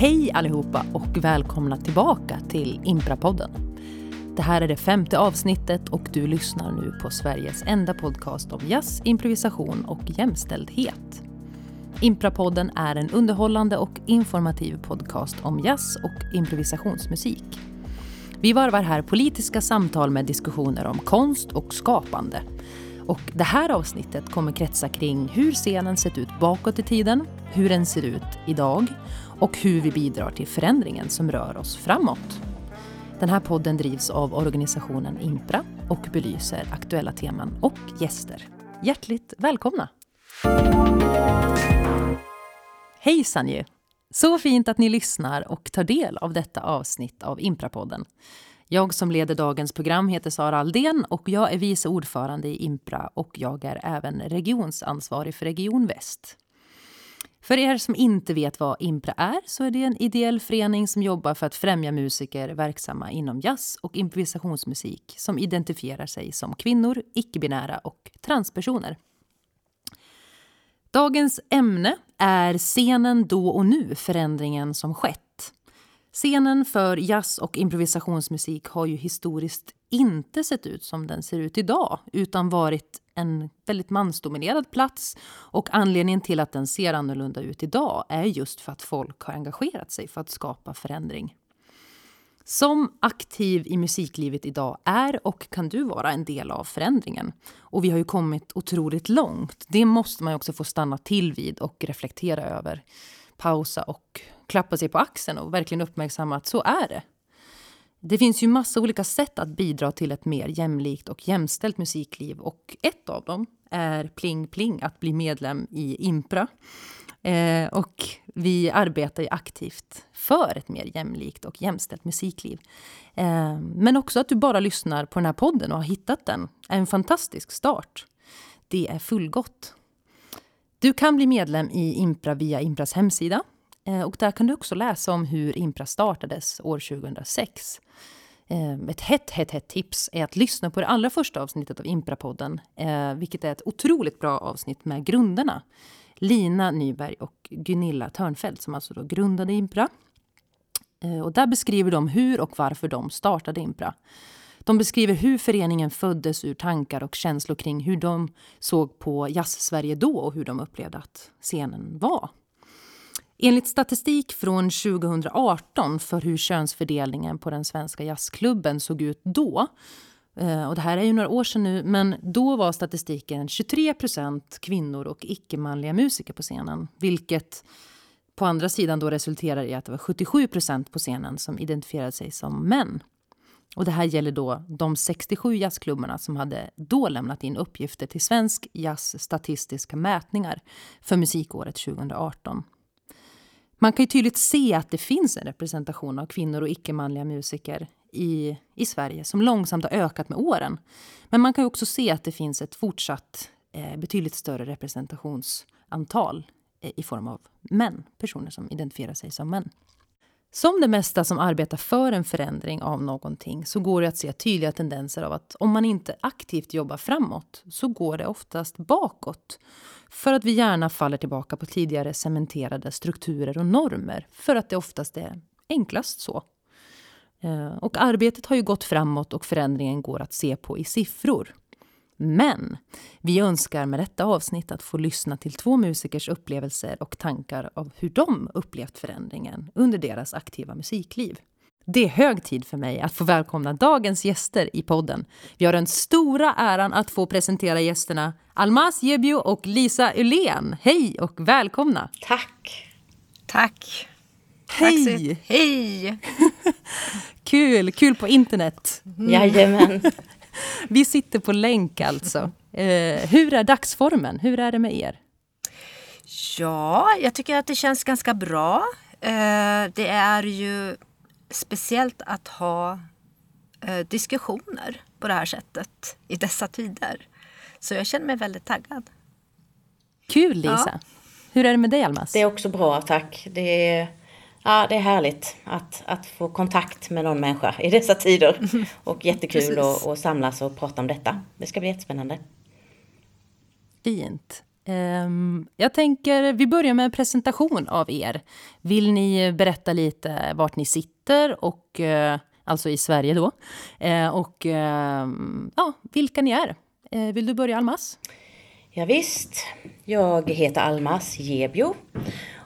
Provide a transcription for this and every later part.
Hej allihopa och välkomna tillbaka till Imprapodden. Det här är det femte avsnittet och du lyssnar nu på Sveriges enda podcast om jazz, improvisation och jämställdhet. Imprapodden är en underhållande och informativ podcast om jazz och improvisationsmusik. Vi varvar här politiska samtal med diskussioner om konst och skapande. Och det här avsnittet kommer kretsa kring hur scenen sett ut bakåt i tiden, hur den ser ut idag och hur vi bidrar till förändringen som rör oss framåt. Den här podden drivs av organisationen Impra och belyser aktuella teman och gäster. Hjärtligt välkomna! Hejsan ju! Så fint att ni lyssnar och tar del av detta avsnitt av Imprapodden. Jag som leder dagens program heter Sara Aldén och jag är vice ordförande i Impra och jag är även regionsansvarig för Region Väst. För er som inte vet vad Impra är så är det en ideell förening som jobbar för att främja musiker verksamma inom jazz och improvisationsmusik som identifierar sig som kvinnor, icke-binära och transpersoner. Dagens ämne är scenen då och nu, förändringen som skett. Scenen för jazz och improvisationsmusik har ju historiskt inte sett ut som den ser ut idag utan varit en väldigt mansdominerad plats. Och Anledningen till att den ser annorlunda ut idag är just för att folk har engagerat sig för att skapa förändring. Som aktiv i musiklivet idag är och kan du vara en del av förändringen. Och vi har ju kommit otroligt långt. Det måste man också få stanna till vid och reflektera över. Pausa och klappa sig på axeln och verkligen uppmärksamma att så är det. Det finns ju massa olika sätt att bidra till ett mer jämlikt och jämställt musikliv och ett av dem är pling pling, att bli medlem i Impra. Eh, och vi arbetar ju aktivt för ett mer jämlikt och jämställt musikliv. Eh, men också att du bara lyssnar på den här podden och har hittat den är en fantastisk start. Det är fullgott. Du kan bli medlem i Impra via Impras hemsida. Eh, och där kan du också läsa om hur Impra startades år 2006. Eh, ett hett, hett, hett tips är att lyssna på det allra första avsnittet av Imprapodden, eh, vilket är ett otroligt bra avsnitt med grunderna. Lina Nyberg och Gunilla Törnfeldt som alltså då grundade Impra. Eh, och där beskriver de hur och varför de startade Impra. De beskriver hur föreningen föddes ur tankar och känslor kring hur de såg på jazz-Sverige då och hur de upplevde att scenen var. Enligt statistik från 2018 för hur könsfördelningen på den svenska jazzklubben såg ut då eh, och det här är ju några år sedan nu, men då var statistiken 23% kvinnor och icke-manliga musiker på scenen. Vilket på andra sidan då resulterar i att det var 77% på scenen som identifierade sig som män. Och det här gäller då de 67 jazzklubbarna som hade då lämnat in uppgifter till Svensk Jazz statistiska mätningar för musikåret 2018. Man kan ju tydligt se att det finns en representation av kvinnor och icke-manliga musiker i, i Sverige som långsamt har ökat med åren. Men man kan också se att det finns ett fortsatt eh, betydligt större representationsantal eh, i form av män, personer som identifierar sig som män. Som det mesta som arbetar för en förändring av någonting så går det att se tydliga tendenser av att om man inte aktivt jobbar framåt så går det oftast bakåt. För att vi gärna faller tillbaka på tidigare cementerade strukturer och normer för att det oftast är enklast så. Eh, och arbetet har ju gått framåt och förändringen går att se på i siffror. Men vi önskar med detta avsnitt att få lyssna till två musikers upplevelser och tankar av hur de upplevt förändringen under deras aktiva musikliv. Det är hög tid för mig att få välkomna dagens gäster i podden. Vi har den stora äran att få presentera gästerna Almas Jebio och Lisa Ulén. Hej och välkomna! Tack! Tack! Hej! Hej! kul, kul på internet. Mm. Jajamän. Vi sitter på länk alltså. Eh, hur är dagsformen? Hur är det med er? Ja, jag tycker att det känns ganska bra. Eh, det är ju speciellt att ha eh, diskussioner på det här sättet i dessa tider. Så jag känner mig väldigt taggad. Kul Lisa! Ja. Hur är det med dig Almas? Det är också bra tack. Det är, ja, det är härligt att, att få kontakt med någon människa i dessa tider. Och jättekul att, att samlas och prata om detta. Det ska bli jättespännande. Fint. Ehm, jag tänker, vi börjar med en presentation av er. Vill ni berätta lite vart ni sitter, och, eh, alltså i Sverige då, eh, och ehm, ja, vilka ni är? Eh, vill du börja Almas? Ja, visst. Jag heter Almas Gebio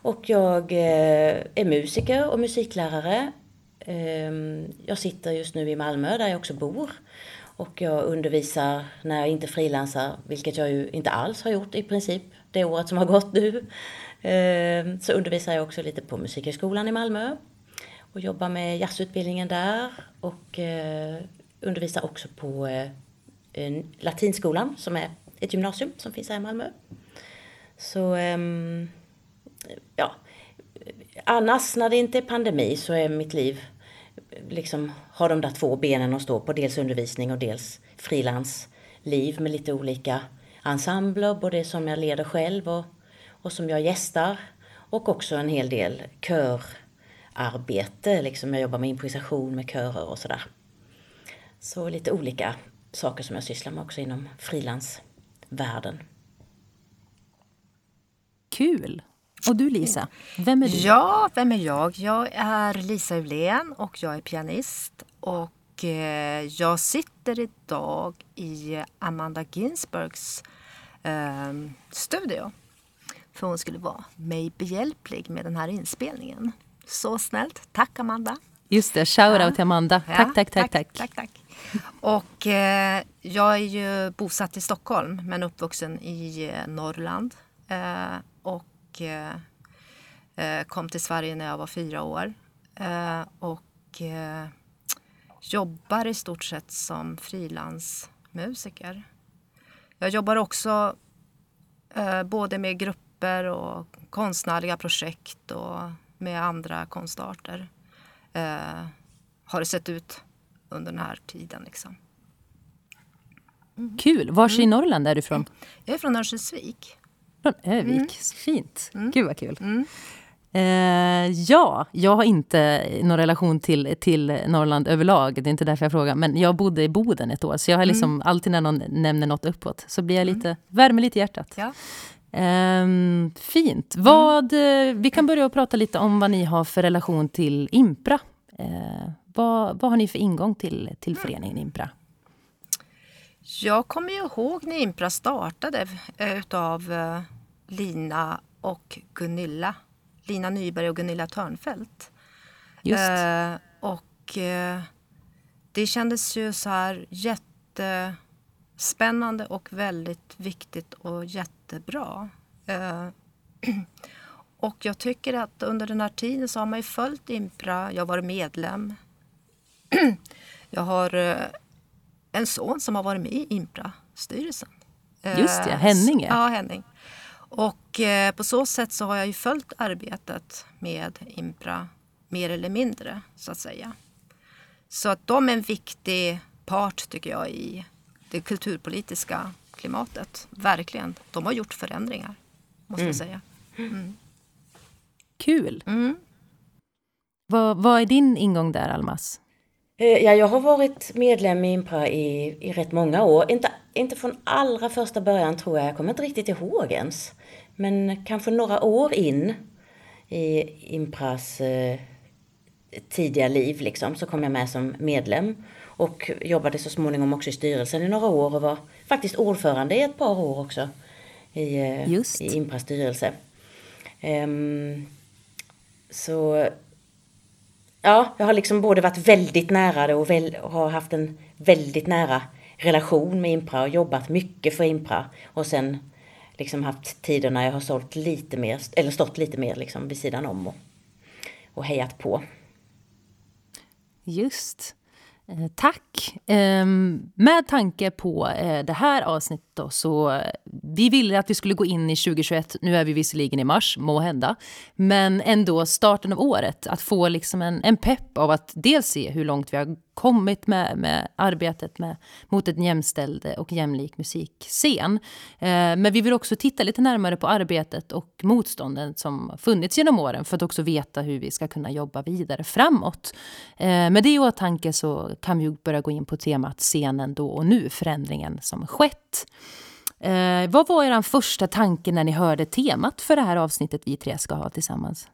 och jag eh, är musiker och musiklärare. Ehm, jag sitter just nu i Malmö där jag också bor och jag undervisar när jag inte frilansar, vilket jag ju inte alls har gjort i princip det året som har gått nu. Ehm, så undervisar jag också lite på Musikhögskolan i Malmö och jobbar med jazzutbildningen där och eh, undervisar också på eh, Latinskolan som är ett gymnasium som finns här i Malmö. Så ehm, ja, annars när det inte är pandemi så är mitt liv liksom har de där två benen att stå på. Dels undervisning och dels frilansliv med lite olika ensembler. Både som jag leder själv och, och som jag gästar. Och också en hel del körarbete. Liksom jag jobbar med improvisation med körer och sådär. Så lite olika saker som jag sysslar med också inom frilansvärlden. Kul! Och du Lisa, vem är du? Ja, vem är jag? Jag är Lisa Ulén och jag är pianist. Och eh, jag sitter idag i Amanda Ginsbergs eh, studio. För hon skulle vara mig behjälplig med den här inspelningen. Så snällt. Tack Amanda. Just det, shoutout ja. till Amanda. Tack, ja, tack, tack, tack, tack. tack, Och eh, jag är ju bosatt i Stockholm men uppvuxen i eh, Norrland. Och Eh, eh, kom till Sverige när jag var fyra år. Eh, och jobbar i stort sett som frilansmusiker. Jag jobbar också både med grupper och konstnärliga projekt och med andra konstarter. Har det sett ut under den här tiden. Liksom. Mm. Kul! Var mm. i Norrland är du ifrån? Jag är från Örnsköldsvik. Från Övik. Mm. Fint. Mm. Gud vad kul. Mm. Eh, ja, jag har inte någon relation till, till Norrland överlag. Det är inte därför jag frågar. Men jag bodde i Boden ett år. Så jag har liksom mm. alltid när någon nämner något uppåt så blir jag lite, mm. värmer lite hjärtat. Ja. Eh, fint. Vad, mm. Vi kan börja och prata lite om vad ni har för relation till Impra. Eh, vad, vad har ni för ingång till, till föreningen Impra? Jag kommer ihåg när Impra startade eh, utav eh, Lina och Gunilla. Lina Nyberg och Gunilla Törnfält. Just. Eh, och eh, det kändes ju så här jättespännande och väldigt viktigt och jättebra. Eh, och jag tycker att under den här tiden så har man ju följt Impra. Jag har varit medlem. jag har eh, en son som har varit med i Impra-styrelsen. Just det, Henning. Ja, Henning. Och eh, på så sätt så har jag ju följt arbetet med Impra mer eller mindre så att säga. Så att de är en viktig part tycker jag i det kulturpolitiska klimatet. Verkligen. De har gjort förändringar måste mm. jag säga. Mm. Kul! Mm. Vad, vad är din ingång där Almas? Eh, ja, jag har varit medlem i Impra i, i rätt många år. Inte, inte från allra första början tror jag, jag kommer inte riktigt ihåg ens. Men kanske några år in i Impras eh, tidiga liv liksom, så kom jag med som medlem. Och jobbade så småningom också i styrelsen i några år och var faktiskt ordförande i ett par år också i, eh, i Impras styrelse. Um, så ja, jag har liksom både varit väldigt nära det och, väl, och har haft en väldigt nära relation med Impra och jobbat mycket för Impra. Och sen liksom haft tider när jag har sålt lite mer, eller stått lite mer liksom vid sidan om och, och hejat på. Just. Eh, tack! Ehm, med tanke på eh, det här avsnittet då, så eh, vi ville att vi skulle gå in i 2021. Nu är vi visserligen i mars, må hända. Men ändå starten av året. Att få liksom en, en pepp av att dels se hur långt vi har kommit med, med arbetet med, mot en jämställd och jämlik musikscen. Eh, men vi vill också titta lite närmare på arbetet och motstånden som funnits genom åren för att också veta hur vi ska kunna jobba vidare framåt. Eh, med det i åtanke så kan vi börja gå in på temat scenen då och nu, förändringen som skett. Eh, vad var er första tanke när ni hörde temat för det här avsnittet vi tre ska ha tillsammans?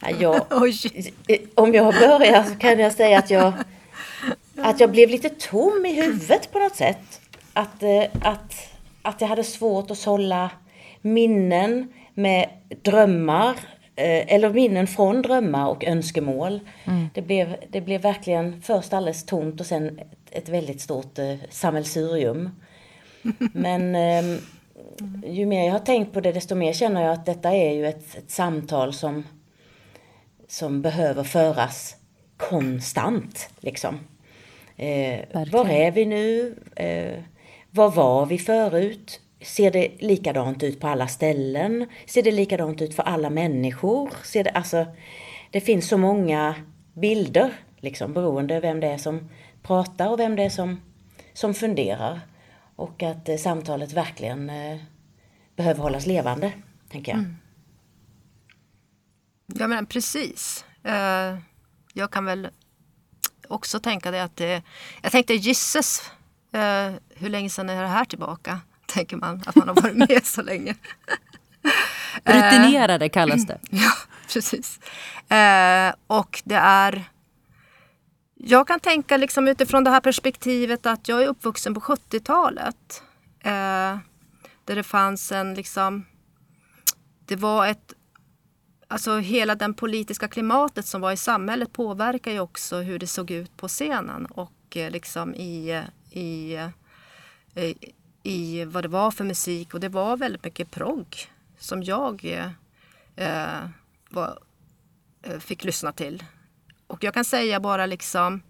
Ja, jag, om jag börjar så kan jag säga att jag, att jag blev lite tom i huvudet på något sätt. Att, eh, att, att jag hade svårt att sålla minnen med drömmar eh, eller minnen från drömmar och önskemål. Mm. Det, blev, det blev verkligen först alldeles tomt och sen ett, ett väldigt stort eh, sammelsurium. Men eh, ju mer jag har tänkt på det desto mer känner jag att detta är ju ett, ett samtal som, som behöver föras konstant. Liksom. Eh, var är vi nu? Eh, var var vi förut? Ser det likadant ut på alla ställen? Ser det likadant ut för alla människor? Ser det, alltså, det finns så många bilder, liksom, beroende vem det är som pratar och vem det är som, som funderar. Och att eh, samtalet verkligen eh, behöver hållas levande, tänker jag. Mm. Ja, men precis. Uh, jag kan väl också tänka det att det... Jag tänkte gisses, uh, hur länge sedan är det här tillbaka? tänker man, att man har varit med så länge. Rutinerade kallas det. Ja, precis. Eh, och det är... Jag kan tänka liksom utifrån det här perspektivet att jag är uppvuxen på 70-talet. Eh, där det fanns en liksom... Det var ett... Alltså hela den politiska klimatet som var i samhället påverkar ju också hur det såg ut på scenen och eh, liksom i, i, i i vad det var för musik och det var väldigt mycket progg som jag eh, eh var, fick lyssna till. Och jag kan säga bara liksom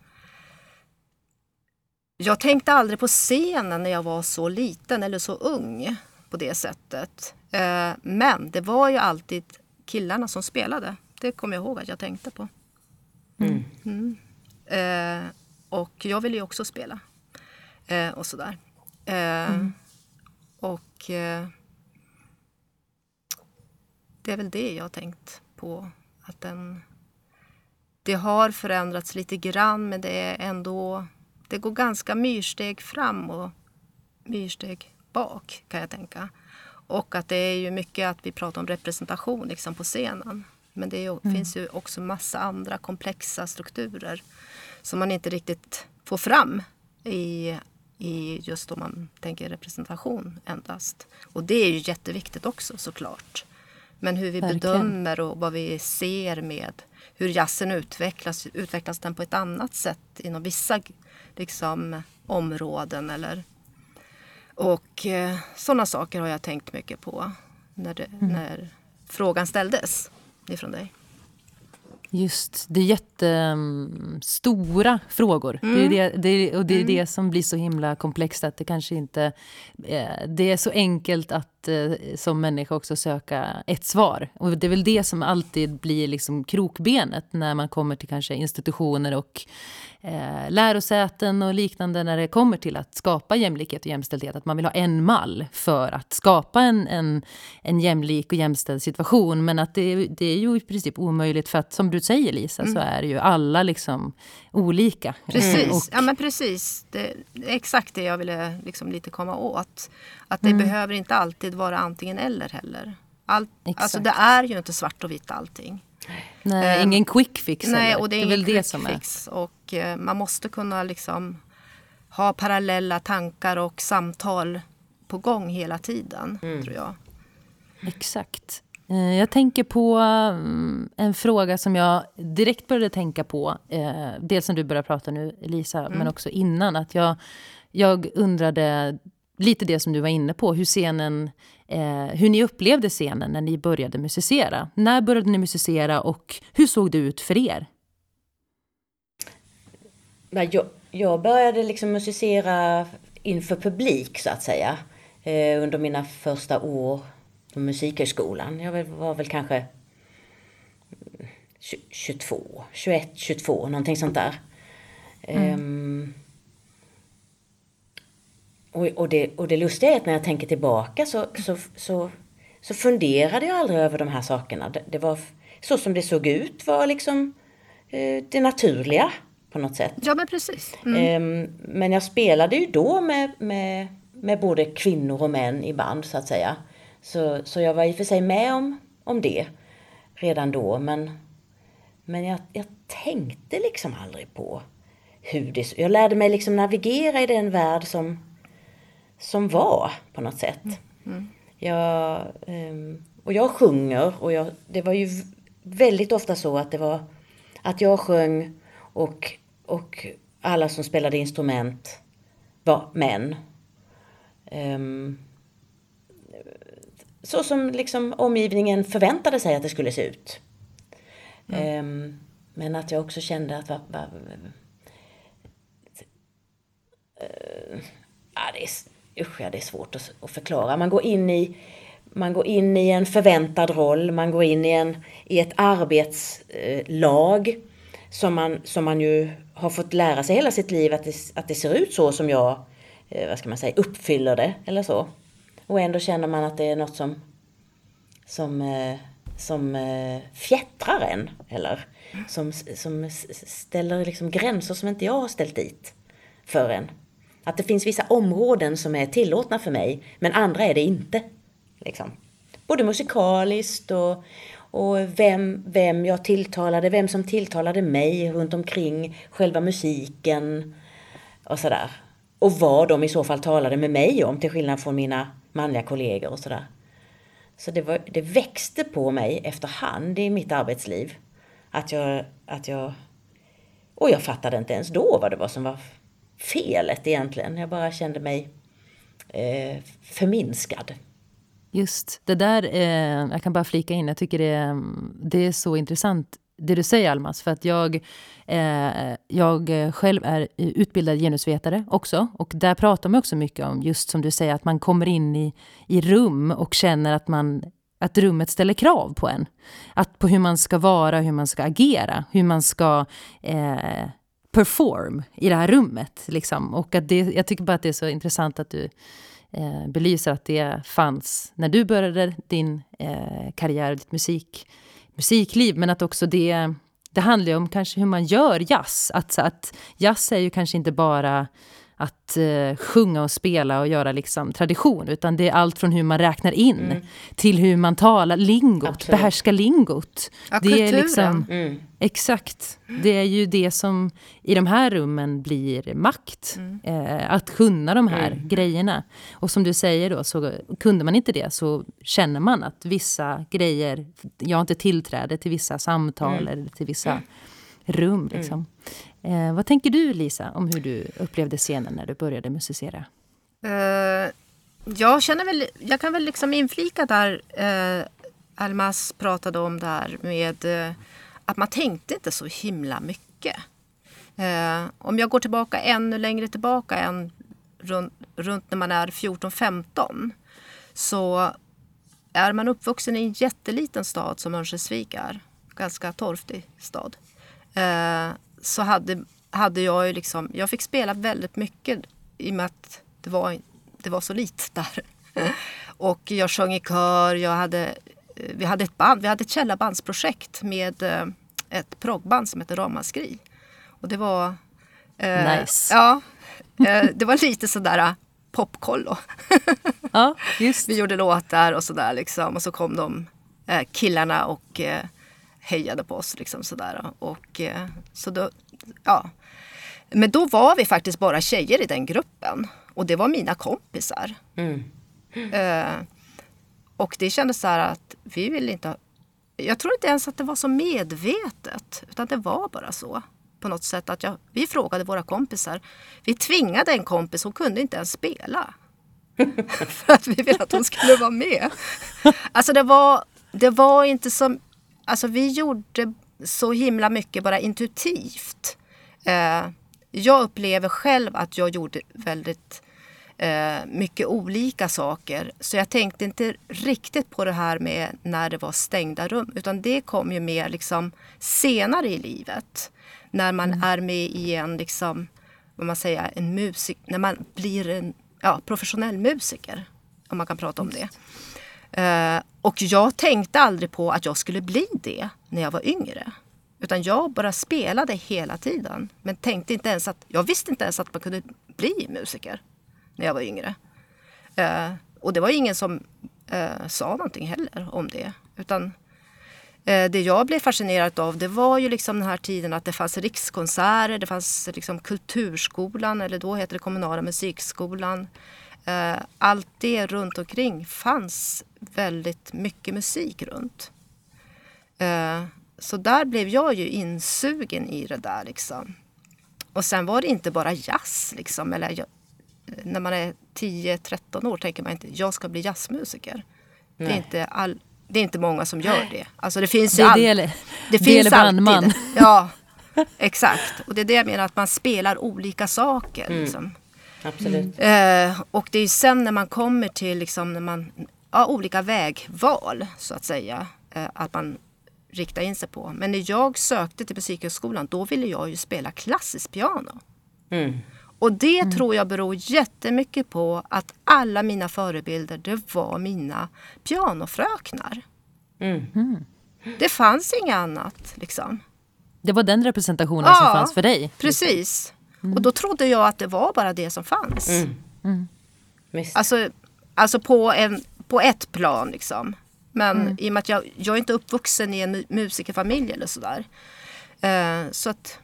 jag tänkte aldrig på scenen när jag var så liten eller så ung på det sättet. Men det var ju alltid killarna som spelade. Det kommer jag ihåg att jag tänkte på. Mm. Mm. Eh, och jag ville ju också spela. Eh, och sådär. Eh, mm. Och eh, det är väl det jag har tänkt på. Att den, det har förändrats lite grann men det är ändå det går ganska myrsteg fram och myrsteg bak kan jag tänka. Och att det är ju mycket att vi pratar om representation liksom på scenen. Men det ju, mm. finns ju också massa andra komplexa strukturer som man inte riktigt får fram i i just om man tänker representation endast. Och det är ju jätteviktigt också såklart. Men hur vi Verkligen. bedömer och vad vi ser med hur jazzen utvecklas. Utvecklas den på ett annat sätt inom vissa liksom, områden? Eller? Och eh, sådana saker har jag tänkt mycket på när, det, mm. när frågan ställdes ifrån dig. Just, det är jättestora frågor. Mm. Det är det, det, och det är mm. det som blir så himla komplext att det kanske inte... Eh, det är så enkelt att eh, som människa också söka ett svar. Och det är väl det som alltid blir liksom krokbenet när man kommer till kanske institutioner och eh, lärosäten och liknande när det kommer till att skapa jämlikhet och jämställdhet. Att man vill ha en mall för att skapa en, en, en jämlik och jämställd situation. Men att det, det är ju i princip omöjligt för att som du säger Lisa mm. så är ju alla liksom olika. Precis, mm. och, ja men precis. Det är exakt det jag ville liksom lite komma åt. Att det mm. behöver inte alltid vara antingen eller heller. Allt, alltså det är ju inte svart och vitt allting. Nej, um, ingen quick fix. Nej, och det är, det är väl det som fix. är. Och uh, man måste kunna liksom ha parallella tankar och samtal på gång hela tiden, mm. tror jag. Exakt. Eh, jag tänker på mm, en fråga som jag direkt började tänka på. Eh, dels som du började prata nu, Lisa, mm. men också innan. Att jag, jag undrade lite det som du var inne på, hur scenen eh, hur ni upplevde scenen när ni började musicera. När började ni musicera och hur såg det ut för er? Jag, jag började liksom musicera inför publik så att säga eh, under mina första år på Musikhögskolan. Jag var väl kanske 22, 21, 22, någonting sånt där. Mm. Um, och, och, det, och det lustiga är att när jag tänker tillbaka så, så, så, så funderade jag aldrig över de här sakerna. Det, det var så som det såg ut var liksom eh, det naturliga på något sätt. Ja men precis. Mm. Eh, men jag spelade ju då med, med, med både kvinnor och män i band så att säga. Så, så jag var i och för sig med om, om det redan då men, men jag, jag tänkte liksom aldrig på hur det... Jag lärde mig liksom navigera i den värld som, som var på något sätt. Mm. Jag, um, och jag sjunger och jag, det var ju väldigt ofta så att det var att jag sjöng och, och alla som spelade instrument var män. Um, så som liksom omgivningen förväntade sig att det skulle se ut. Mm. Um, men att jag också kände att... Va, va, uh, ja, det, är, usch, ja, det är svårt att, att, förklara. Man går, in i, man går in i en förväntad roll, man går in i, en, i ett arbetslag eh, som man, som man ju har fått lära sig hela sitt liv att det, att det ser ut så som jag eh, vad ska man säga, uppfyller det eller så. Och ändå känner man att det är något som, som, eh, som fjättrar en. Eller som, som ställer liksom gränser som inte jag har ställt dit för en. Att det finns vissa områden som är tillåtna för mig, men andra är det inte. Liksom. Både musikaliskt och, och vem, vem jag tilltalade, vem som tilltalade mig runt omkring själva musiken och sådär. Och vad de i så fall talade med mig om, till skillnad från mina manliga kollegor och sådär. Så det, var, det växte på mig efterhand i mitt arbetsliv. Att jag, att jag... Och jag fattade inte ens då vad det var som var felet egentligen. Jag bara kände mig eh, förminskad. Just det där, eh, jag kan bara flika in, jag tycker det, det är så intressant det du säger Almas, för att jag, eh, jag själv är utbildad genusvetare också. Och där pratar man också mycket om, just som du säger, att man kommer in i, i rum och känner att, man, att rummet ställer krav på en. Att på hur man ska vara, hur man ska agera, hur man ska eh, perform i det här rummet. Liksom. Och att det, jag tycker bara att det är så intressant att du eh, belyser att det fanns när du började din eh, karriär, ditt musik musikliv, men att också det, det handlar ju om kanske hur man gör jazz. Att, att jazz är ju kanske inte bara att uh, sjunga och spela och göra liksom tradition, utan det är allt från hur man räknar in mm. till hur man talar, lingot, Absolut. behärska lingot. Ja, det kulturen. är liksom, mm. Exakt. Det är ju det som i de här rummen blir makt. Mm. Eh, att kunna de här mm. grejerna. Och som du säger då, så kunde man inte det så känner man att vissa grejer, jag har inte tillträde till vissa samtal mm. eller till vissa rum. Mm. Liksom. Eh, vad tänker du Lisa om hur du upplevde scenen när du började musicera? Eh, jag känner väl, jag kan väl liksom inflika där eh, Almas pratade om där med eh, att man tänkte inte så himla mycket. Eh, om jag går tillbaka ännu längre tillbaka än runt, runt när man är 14-15 så är man uppvuxen i en jätteliten stad som Örnsköldsvik är, ganska torftig stad, Eh, så hade, hade jag ju liksom, jag fick spela väldigt mycket i och med att det var, det var så lite där. och jag sjöng i kör, jag hade, eh, vi hade ett band, vi hade ett källarbandsprojekt med eh, ett proggband som heter Ramaskri. Och det var... Eh, nice. Ja, eh, det var lite sådär popkollo. ja, just. Vi gjorde låtar och sådär liksom. Och så kom de eh, killarna och hejade på oss. Liksom sådär. Och, eh, så då, ja. Men då var vi faktiskt bara tjejer i den gruppen. Och det var mina kompisar. Mm. Eh, och det kändes så här att vi ville inte ha, Jag tror inte ens att det var så medvetet. Utan det var bara så. På något sätt att jag, vi frågade våra kompisar. Vi tvingade en kompis, hon kunde inte ens spela. för att vi ville att hon skulle vara med. Alltså det var, det var inte som Alltså vi gjorde så himla mycket bara intuitivt. Eh, jag upplever själv att jag gjorde väldigt eh, mycket olika saker. Så jag tänkte inte riktigt på det här med när det var stängda rum. Utan det kom ju mer liksom senare i livet. När man mm. är med i en, liksom, vad man säger, en musik, när man blir en ja, professionell musiker. Om man kan prata om det. Eh, och jag tänkte aldrig på att jag skulle bli det när jag var yngre. Utan jag bara spelade hela tiden. Men tänkte inte ens att, jag visste inte ens att man kunde bli musiker när jag var yngre. Eh, och det var ingen som eh, sa någonting heller om det. Utan eh, det jag blev fascinerad av det var ju liksom den här tiden att det fanns rikskonserter, det fanns liksom kulturskolan eller då heter det kommunala musikskolan. Eh, allt det runt omkring fanns väldigt mycket musik runt. Eh, så där blev jag ju insugen i det där liksom. Och sen var det inte bara jazz liksom. Eller när man är 10-13 år tänker man inte jag ska bli jazzmusiker. Det är, inte all, det är inte många som gör det. Alltså det finns det, all, det, det, finns alltid. Ja, exakt. Och det är det jag menar att man spelar olika saker. Mm. Liksom. Absolut. Eh, och det är sen när man kommer till liksom, när man, ja, olika vägval så att säga. Eh, att man riktar in sig på. Men när jag sökte till Musikhögskolan då ville jag ju spela klassiskt piano. Mm. Och det tror jag beror jättemycket på att alla mina förebilder det var mina pianofröknar. Mm. Det fanns inget annat liksom. Det var den representationen Ja, som fanns för dig? Precis. Och då trodde jag att det var bara det som fanns. Mm. Visst. Alltså, alltså på, en, på ett plan liksom. Men i och med att jag, jag är inte uppvuxen i en mu- musikerfamilj eller sådär. Eh, så att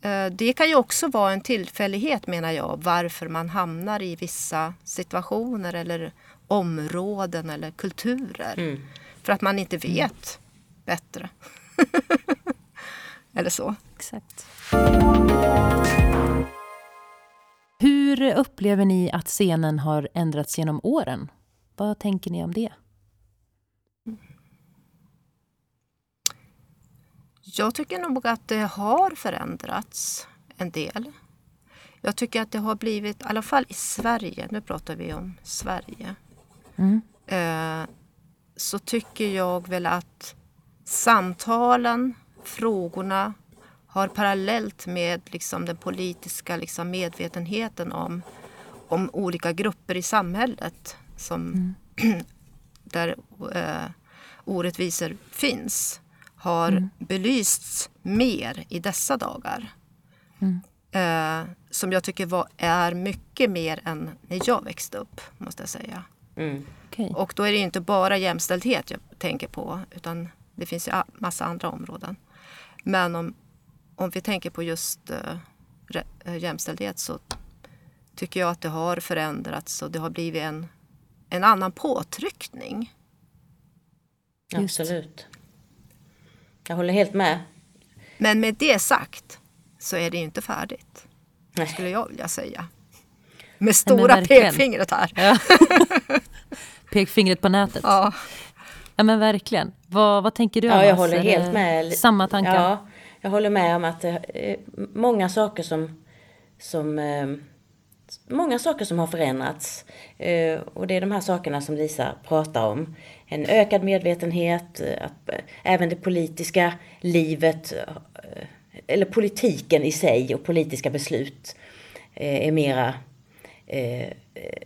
eh, det kan ju också vara en tillfällighet menar jag. Varför man hamnar i vissa situationer eller områden eller kulturer. Mm. För att man inte vet bättre. eller så. Exakt. Hur upplever ni att scenen har ändrats genom åren? Vad tänker ni om det? Jag tycker nog att det har förändrats en del. Jag tycker att det har blivit, i alla fall i Sverige, nu pratar vi om Sverige. Mm. Eh, så tycker jag väl att samtalen, frågorna har parallellt med liksom den politiska liksom medvetenheten om, om olika grupper i samhället som, där eh, orättvisor finns har belysts mer i dessa dagar. Eh, som jag tycker var, är mycket mer än när jag växte upp, måste jag säga. Mm. Okej. Och då är det inte bara jämställdhet jag tänker på, utan det finns ju massa andra områden. Men om, om vi tänker på just eh, eh, jämställdhet så tycker jag att det har förändrats och det har blivit en, en annan påtryckning. Just. Absolut. Jag håller helt med. Men med det sagt så är det ju inte färdigt, Nej. skulle jag vilja säga. Med stora verkligen. pekfingret här. Ja. Pekfingret på nätet. Ja. Ja. men verkligen. Vad, vad tänker du Ja, jag håller helt med. Samma tankar? Ja, jag håller med om att det är många saker som, som eh, många saker som har förändrats. Eh, Och det är de här sakerna som Lisa pratar om. En ökad medvetenhet, eh, att även det politiska livet, eller politiken i sig och politiska beslut är mera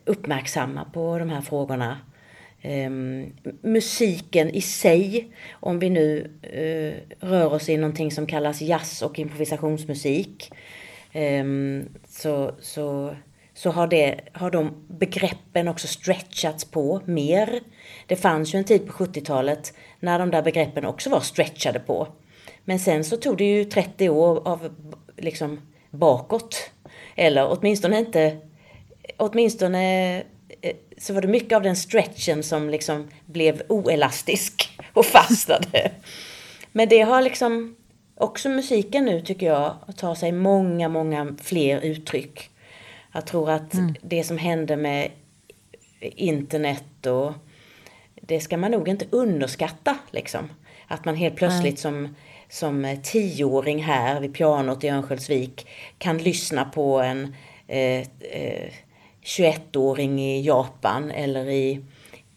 uppmärksamma på de här frågorna. Ehm, musiken i sig, om vi nu eh, rör oss i någonting som kallas jazz och improvisationsmusik, Eh, så, så, så har, det, har de begreppen också stretchats på mer. Det fanns ju en tid på 70-talet när de där begreppen också var stretchade på. Men sen så tog det ju 30 år av liksom bakåt. Eller åtminstone inte åtminstone så var det mycket av den stretchen som liksom blev oelastisk och fastnade. Men det har liksom också musiken nu tycker jag tar sig många, många fler uttryck. Jag tror att det som hände med internet och det ska man nog inte underskatta liksom. Att man helt plötsligt som, som tioåring här vid pianot i Örnsköldsvik kan lyssna på en eh, eh, 21-åring i Japan eller i,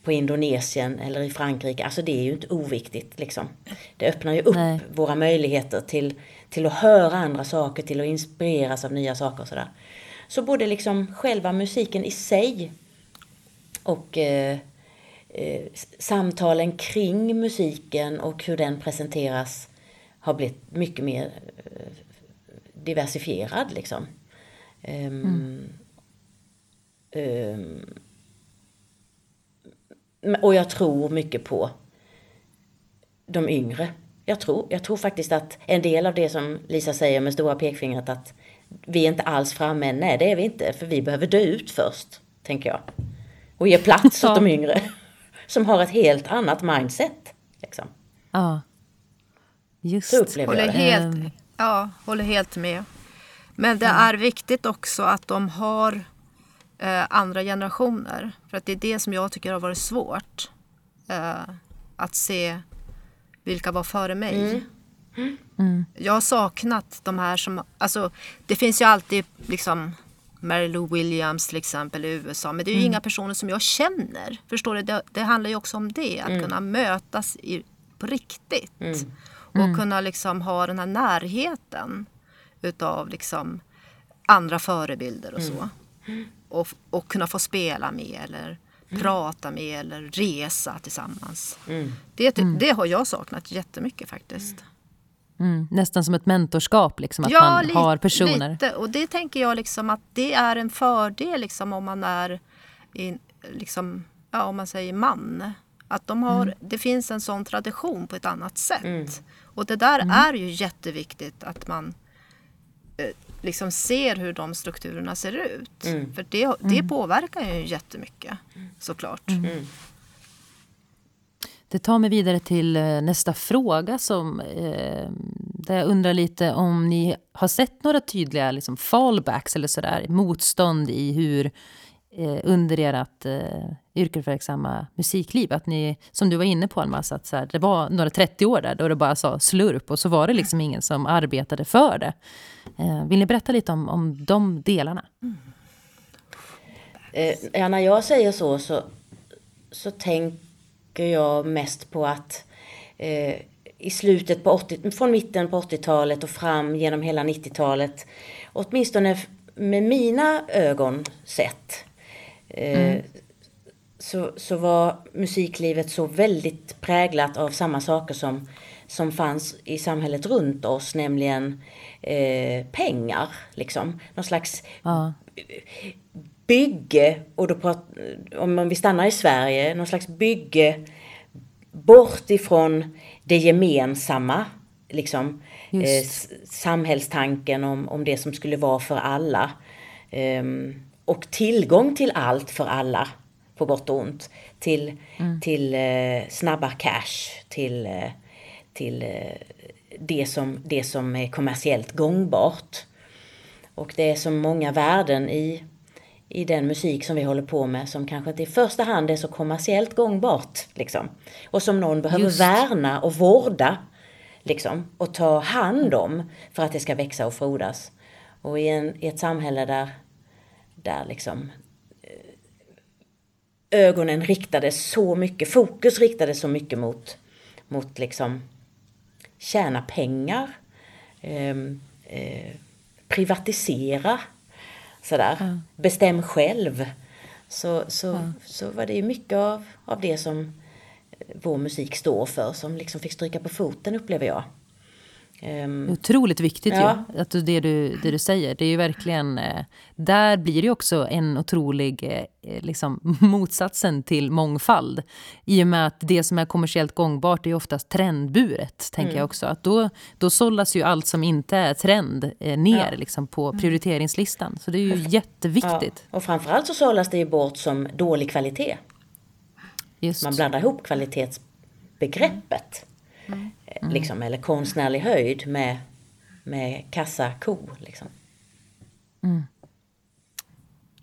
på Indonesien eller i Frankrike. Alltså det är ju inte oviktigt liksom. Det öppnar ju upp Nej. våra möjligheter till, till att höra andra saker, till att inspireras av nya saker och sådär. Så både liksom själva musiken i sig och eh, eh, samtalen kring musiken och hur den presenteras har blivit mycket mer eh, diversifierad liksom. Ehm, ehm, Och jag tror mycket på de yngre. Jag tror, jag tror faktiskt att en del av det som Lisa säger med stora pekfingret att vi är inte alls framme än. Nej, det är vi inte. För vi behöver dö ut först, tänker jag. Och ge plats åt de yngre. Som har ett helt annat mindset. Liksom. Ja. Just. Så upplever Håller jag det. helt, ja, håller helt med. Men det är viktigt också att de har eh, andra generationer. För att det är det som jag tycker har varit svårt. Eh, att se vilka var före mig. Jag har saknat de här som, alltså det finns ju alltid liksom Mary Lou Williams till exempel i USA. Men det är ju inga personer som jag känner. Förstår du? Det, det handlar ju också om det. Att kunna mötas i, på riktigt. Och kunna liksom ha den här närheten utav liksom andra förebilder och så. Och, och kunna få spela med eller prata med eller resa tillsammans. Det, det har jag saknat jättemycket faktiskt. Mm, nästan som ett mentorskap, liksom, att man li- har personer. Lite. Och det tänker jag liksom att det är en fördel liksom om man är i, liksom, ja, om man säger man. Att de har, det finns en sån tradition på ett annat sätt. Och det där är ju jätteviktigt att man eh, liksom ser hur de strukturerna ser ut. För det, det påverkar ju jättemycket såklart. Det tar mig vidare till eh, nästa fråga som, eh, där jag undrar lite om ni har sett några tydliga liksom, fallbacks eller sådär, motstånd i hur eh, under ert eh, yrkesverksamma musikliv. Att ni, som du var inne på Almas, att så här, det var några 30 år där då det bara sa slurp och så var det liksom ingen som arbetade för det. Eh, vill ni berätta lite om, om de delarna? Eh, ja, när jag säger så, så så tänker jag mest på att eh, i slutet på 80, från mitten på 80-talet och fram genom hela 90-talet, åtminstone med mina ögon sett, eh, så, så var musiklivet så väldigt präglat av samma saker som, som fanns i samhället runt oss, nämligen eh, pengar. Liksom. Någon slags Ja. bygge, och då prat, om vi stannar i Sverige, någon slags bygge bort ifrån det gemensamma, liksom eh, samhällstanken om, om det som skulle vara för alla. Ehm, och tillgång till allt för alla, på gott och ont. Till, till eh, snabba cash, till, eh, till eh, det, som, det som är kommersiellt gångbart. Och det är så många värden i, i den musik som vi håller på med som kanske inte i första hand är så kommersiellt gångbart. Liksom. Och som någon behöver Just. värna och vårda. Liksom, och ta hand om för att det ska växa och frodas. Och i, en, i ett samhälle där, där liksom ögonen riktades så mycket, fokus riktades så mycket mot, mot liksom tjäna pengar, ehm, eh, privatisera, sådär, bestäm själv. Så, så, så var det ju mycket av, av det som eh, vår musik står för som liksom fick stryka på foten upplever jag. Ehm, Otroligt viktigt Ja. ju, att du- det, du, det du säger. Det är ju verkligen, eh, där blir det också en otrolig eh, liksom, motsatsen till mångfald. I och med att det som är kommersiellt gångbart är oftast trendburet, tänker Mm. jag också. Att då, då sållas ju allt som inte är trend eh, ner Ja. liksom, på prioriteringslistan. Så det är ju jätteviktigt. Ja, och framförallt så sållas det ju bort som dålig kvalitet. Just. Man blandar ihop kvalitetsbegreppet. Eh, Liksom, eller konstnärlig höjd med, med kassako. Liksom.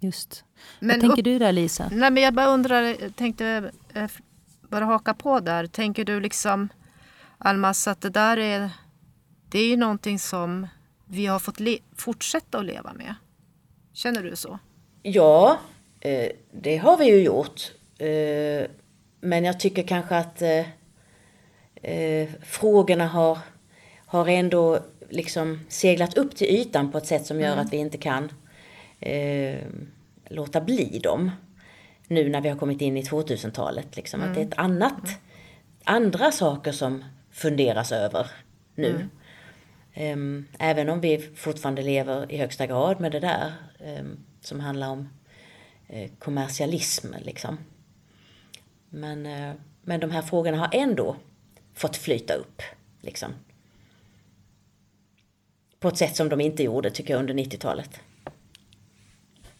Just. Men Vad tänker upp- du där, Lisa? Nej, men jag bara undrar, tänkte eh, bara haka på där. Tänker du liksom, Almas, att det där är, det är ju någonting som vi har fått le- fortsätta att leva med? Känner du så? Ja, eh, det har vi ju gjort. Eh, men jag tycker kanske att eh, eh, frågorna har, har ändå liksom seglat upp till ytan på ett sätt som gör att vi inte kan eh, låta bli dem. Nu när vi har kommit in i 2000-talet. Liksom, Att det är ett annat, andra saker som funderas över nu. Ehm, Även om vi fortfarande lever i högsta grad med det där ehm, som handlar om eh, kommersialism. Liksom. Men, eh, men de här frågorna har ändå fått flyta upp. Liksom. På ett sätt som de inte gjorde tycker jag under 90-talet.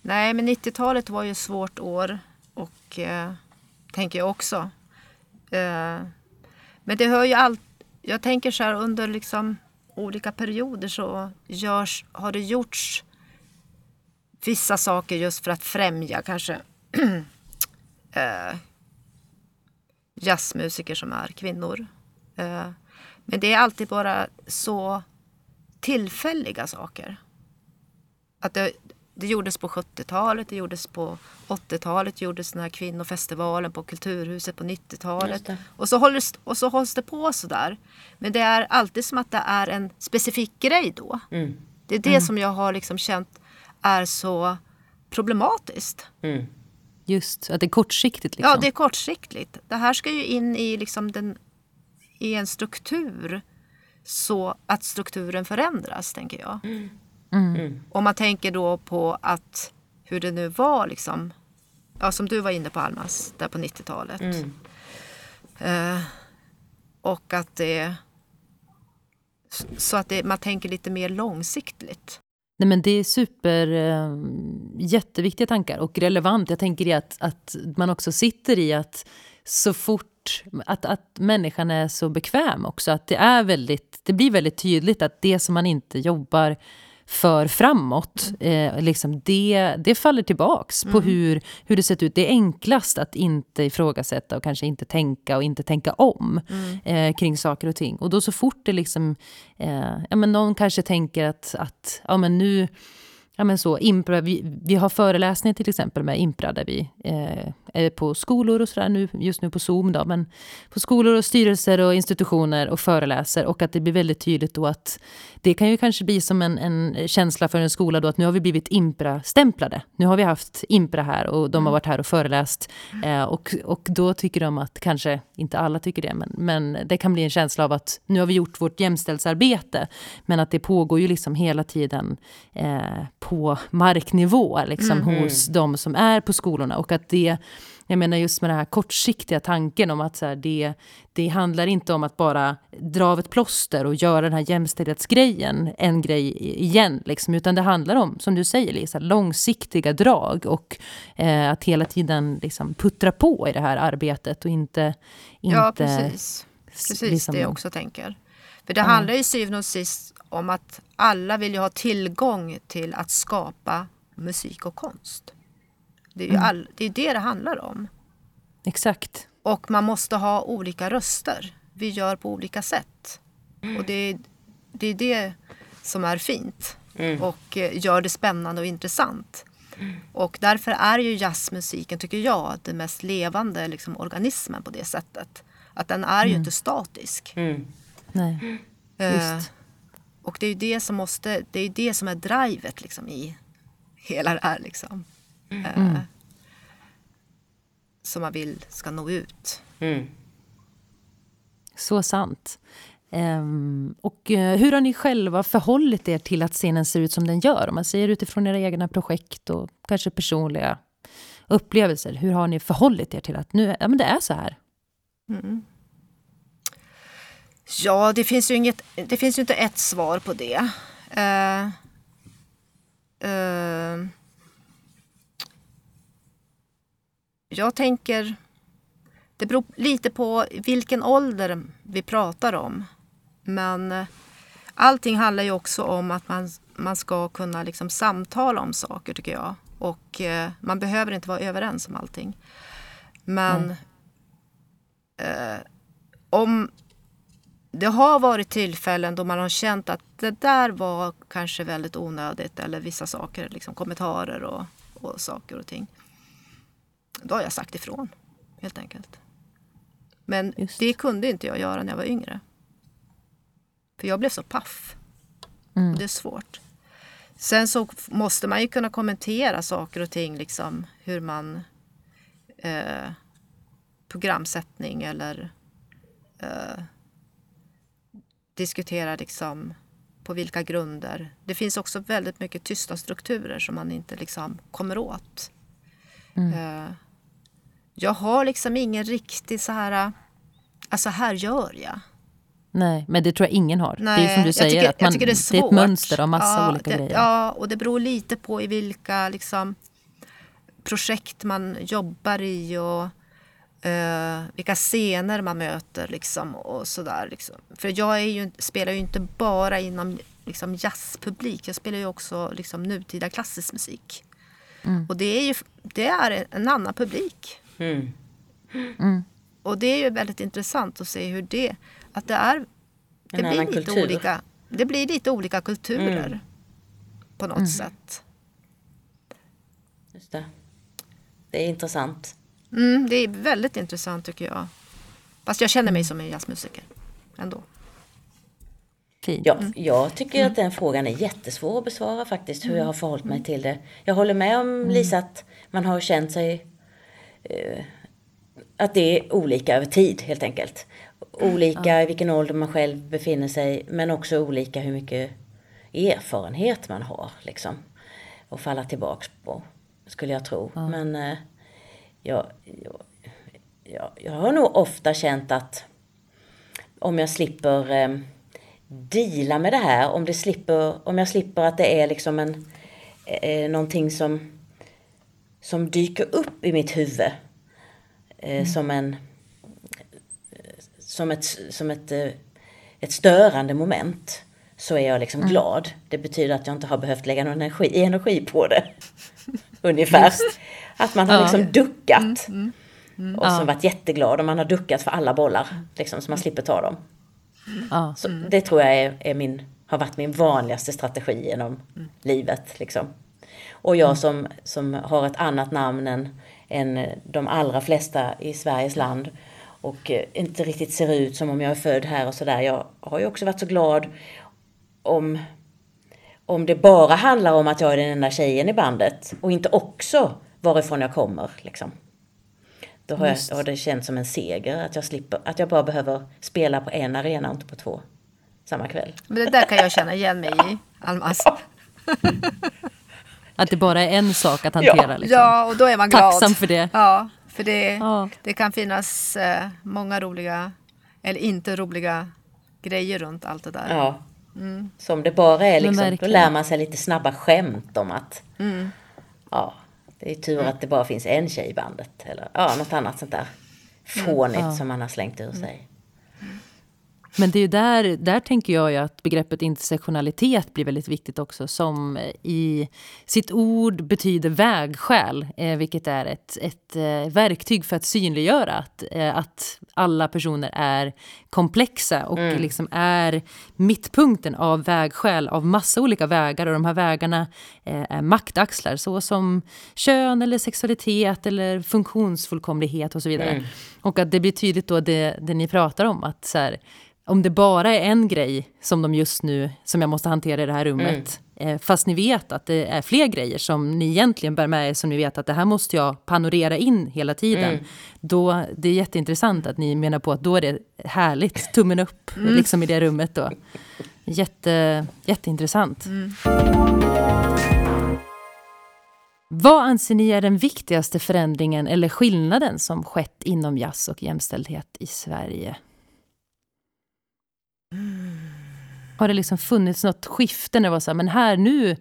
Nej, men 90-talet var ju ett svårt år och eh, tänker jag också. Eh, men det hör ju allt. Jag tänker så här under liksom olika perioder så görs, har det gjorts vissa saker just för att främja kanske eh, jazzmusiker som är kvinnor. Eh, men det är alltid bara så tillfälliga saker. Att det, det gjordes på 70-talet, det gjordes på 80-talet, gjordes den här kvinnofestivalen på Kulturhuset på 90-talet. Och så, håller, och så hålls det på sådär. Men det är alltid som att det är en specifik grej då. Mm. Det är det som jag har liksom känt är så problematiskt. Mm. Just, att det är kortsiktigt liksom. Ja, det är kortsiktigt. Det här ska ju in i, liksom den, i en struktur så att strukturen förändras, tänker jag. Om man tänker då på att hur det nu var, liksom, ja, som du var inne på Almas, där på 90-talet. Eh, och att det... Så att det, man tänker lite mer långsiktigt. Nej, men det är super eh, jätteviktiga tankar och relevant. Jag tänker i att, att man också sitter i att så fort att, att människan är så bekväm också. Att det, är väldigt, det blir väldigt tydligt att det som man inte jobbar för framåt, eh, liksom det, det faller tillbaks på hur, hur det sett ut. Det är enklast att inte ifrågasätta och kanske inte tänka och inte tänka om eh, kring saker och ting. Och då så fort det liksom, eh, ja men någon kanske tänker att, att ja men nu, ja men så, impra, vi, vi har föreläsningar till exempel med Impra där vi eh, är på skolor och sådär nu, just nu på Zoom då, men på skolor och styrelser och institutioner och föreläser och att det blir väldigt tydligt då att det kan ju kanske bli som en, en känsla för en skola då att nu har vi blivit Impra-stämplade. Nu har vi haft Impra här och de har varit här och föreläst eh, och, och då tycker de att, kanske inte alla tycker det, men, men det kan bli en känsla av att nu har vi gjort vårt jämställdhetsarbete men att det pågår ju liksom hela tiden eh, på marknivå liksom hos de som är på skolorna och att det jag menar just med den här kortsiktiga tanken om att så här, det, det handlar inte om att bara dra av ett plåster och göra den här jämställdhetsgrejen en grej igen. Liksom, utan det handlar om, som du säger Lisa, långsiktiga drag och eh, att hela tiden liksom, puttra på i det här arbetet och inte... inte Ja, precis. Precis liksom- det jag också tänker. För det handlar ju syvende och sist om att alla vill ju ha tillgång till att skapa musik och konst. Det är ju all, det, är det det handlar om. Exakt. Och man måste ha olika röster. Vi gör på olika sätt. Och det är, det är det som är fint och eh, gör det spännande och intressant. Och därför är ju jazzmusiken, tycker jag, den mest levande liksom, organismen på det sättet. Att den är ju inte statisk. Mm. Nej. Eh, Just. Och det är ju det som måste, det är det som är drivet liksom, i hela det här. Liksom. Eh, Som man vill ska nå ut. Mm. Så sant. Ehm, och eh, hur har ni själva förhållit er till att scenen ser ut som den gör? Om man säger utifrån era egna projekt och kanske personliga upplevelser. Hur har ni förhållit er till att nu, ja, men det är så här? Ja, det finns ju, inget, det finns ju inte ett svar på det. Eh, eh, jag tänker... Det beror lite på vilken ålder vi pratar om. Men eh, allting handlar ju också om att man, man ska kunna liksom samtala om saker, tycker jag. Och eh, man behöver inte vara överens om allting. Men eh, om det har varit tillfällen då man har känt att det där var kanske väldigt onödigt eller vissa saker, liksom kommentarer och, och saker och ting. Då har jag sagt ifrån, helt enkelt. Men Just. det kunde inte jag göra när jag var yngre. För jag blev så paff. Och det är svårt. Sen så måste man ju kunna kommentera saker och ting, liksom hur man eh, programsättning eller eh, diskutera liksom på vilka grunder. Det finns också väldigt mycket tysta strukturer som man inte liksom kommer åt. Eh, jag har liksom ingen riktig så här, alltså här gör jag. Nej, men det tror jag ingen har. Nej, det är som du säger, tycker, att man, det, är det, är ett mönster av massa ja, olika det, grejer. Ja, och det beror lite på i vilka liksom, projekt man jobbar i och uh, vilka scener man möter. Liksom, och sådär, liksom. För jag är ju, spelar ju inte bara inom liksom, jazzpublik, jag spelar ju också liksom, nutida klassisk musik. Mm. Och det är ju det är en annan publik. Mm. Mm. Och det är ju väldigt intressant att se hur det, att det är, det blir lite kultur. olika, det blir lite olika kulturer mm. på något mm. sätt. Just det. Det är intressant. Mm, det är väldigt intressant tycker jag. Fast jag känner mig som en jazzmusiker ändå. Ja, jag tycker att den frågan är jättesvår att besvara faktiskt, hur jag har förhållit mig till det. Jag håller med om Lisa att man har känt sig eh, att det är olika över tid helt enkelt. Olika i vilken ålder man själv befinner sig men också olika hur mycket erfarenhet man har liksom. Och falla tillbaks på, skulle jag tro. Ja. Men eh, jag, jag, jag, har nog ofta känt att om jag slipper eh, deala med det här, om, det slipper, om jag slipper att det är liksom en, eh, någonting som, som dyker upp i mitt huvud Eh, mm. som en som ett, som ett, eh, ett störande moment så är jag liksom mm. glad. Det betyder att jag inte har behövt lägga någon energi, energi på det. Ungefär. Att man har liksom duckat. Mm, mm, mm. och så varit jätteglad och man har duckat för alla bollar. Liksom, så man slipper ta dem. Så det tror jag är, är, min, har varit min vanligaste strategi genom livet. Liksom. Och jag som, som har ett annat namn än än de allra flesta i Sveriges land och eh, inte riktigt ser ut som om jag är född här och sådär. Jag har ju också varit så glad om, om det bara handlar om att jag är den enda tjejen i bandet och inte också varifrån jag kommer. Liksom. Då har, jag, har det känts som en seger att jag slipper, att jag bara behöver spela på en arena och inte på två samma kväll. Men det där kan jag känna igen mig i, Almas. Att det bara är en sak att hantera. Ja, liksom. ja och då är man glad. Tacksam för det. Ja, för det, ja. det kan finnas eh, många roliga, eller inte roliga grejer runt allt det där. Ja. Mm. Som det bara är liksom, då lär man sig lite snabba skämt om att mm. ja, det är tur att det bara finns en tjej i bandet. Eller ja, något annat sånt där fånigt mm. som man har slängt ur sig. Men det är där, där tänker jag att begreppet intersektionalitet blir väldigt viktigt också som i sitt ord betyder vägskäl, eh, vilket är ett, ett eh, verktyg för att synliggöra att, eh, att alla personer är komplexa och mm. liksom är mittpunkten av vägskäl av massa olika vägar och de här vägarna är maktaxlar så som kön eller sexualitet eller funktionsfullkomlighet och så vidare. Mm. Och att det blir tydligt då det, det ni pratar om att så här, om det bara är en grej som de just nu, som jag måste hantera i det här rummet, mm. eh, fast ni vet att det är fler grejer som ni egentligen bär med er, som ni vet att det här måste jag panorera in hela tiden. Mm. Då, det är jätteintressant att ni menar på att då är det härligt, tummen upp, mm. liksom i det rummet då. Jätte, jätteintressant. Mm. Vad anser ni är den viktigaste förändringen eller skillnaden som skett inom jazz och jämställdhet i Sverige? Har det liksom funnits något skifte när det var så här, men här nu,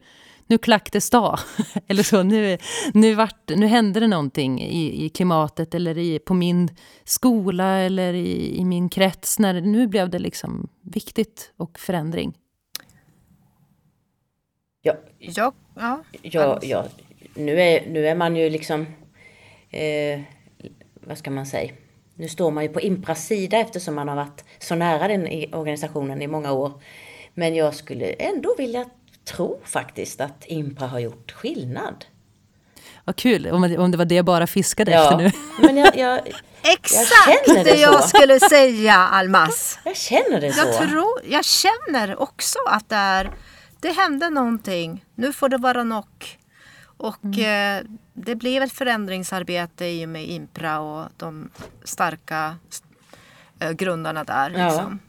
nu klacktes dag. eller så, nu, nu, vart, nu hände det någonting i, i klimatet eller i, på min skola eller i, i min krets. När, nu blev det liksom viktigt och förändring. Ja, ja, ja. ja, ja. Nu, är, nu är man ju liksom, eh, vad ska man säga, nu står man ju på Impras sida eftersom man har varit så nära den organisationen i många år. Men jag skulle ändå vilja tro faktiskt att Impra har gjort skillnad. Vad kul, om det var det jag bara fiskade ja, efter nu. Men jag, jag, Exakt jag det, det jag skulle säga, Almas. Jag känner det så. Jag, tror, jag känner också att det, är, det hände någonting. Nu får det vara nog. Och mm. eh, det blev ett förändringsarbete i och med Impra och de starka eh, grundarna där. Ja. Liksom.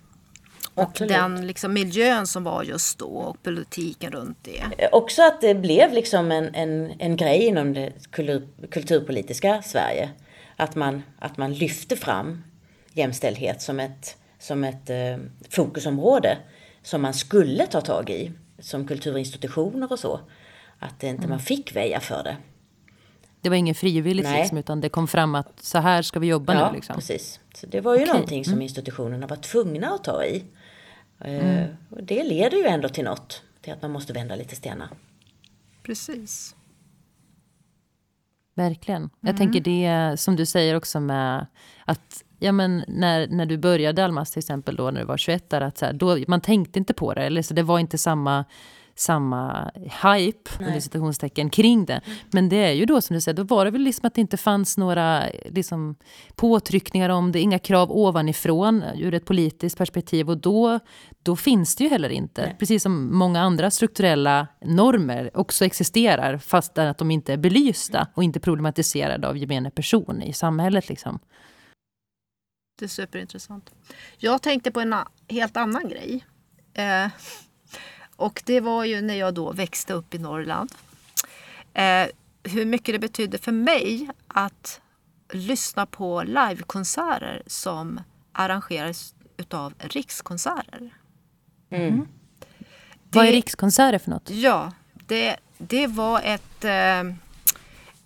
Och Absolut. den liksom, miljön som var just då och politiken runt det. Eh, också att det blev liksom en, en, en grej inom det kultur, kulturpolitiska Sverige. att man, att man lyfter fram jämställdhet som ett, som ett eh, fokusområde som man skulle ta tag i som kulturinstitutioner och så. Att inte mm. man fick väja för det. Det var inget frivilligt liksom, utan det kom fram att så här ska vi jobba ja, nu. Liksom. precis. Så det var ju okay. någonting som mm. institutionerna var tvungna att ta i. Eh, mm. Och det leder ju ändå till något, till att man måste vända lite stenar. Precis. Verkligen. Mm. Jag tänker det som du säger också med att ja, men när, när du började Almas till exempel då när du var 21 där, att så här, då, man tänkte inte på det. Eller så det var inte samma samma hype under citationstecken kring det. Men det är ju då som du säger, då var det väl liksom att det inte fanns några liksom, påtryckningar om det, inga krav ovanifrån ur ett politiskt perspektiv och då, då finns det ju heller inte. Nej. Precis som många andra strukturella normer också existerar fast att de inte är belysta och inte problematiserade av gemene person i samhället. Liksom. Det är superintressant. Jag tänkte på en helt annan grej. Eh, och det var ju när jag då växte upp i Norrland. Eh, hur mycket det betydde för mig att lyssna på livekonserter som arrangerades utav Rikskonserter. Mm. Mm. Vad är Rikskonserter för något? Ja, det, det var ett, eh,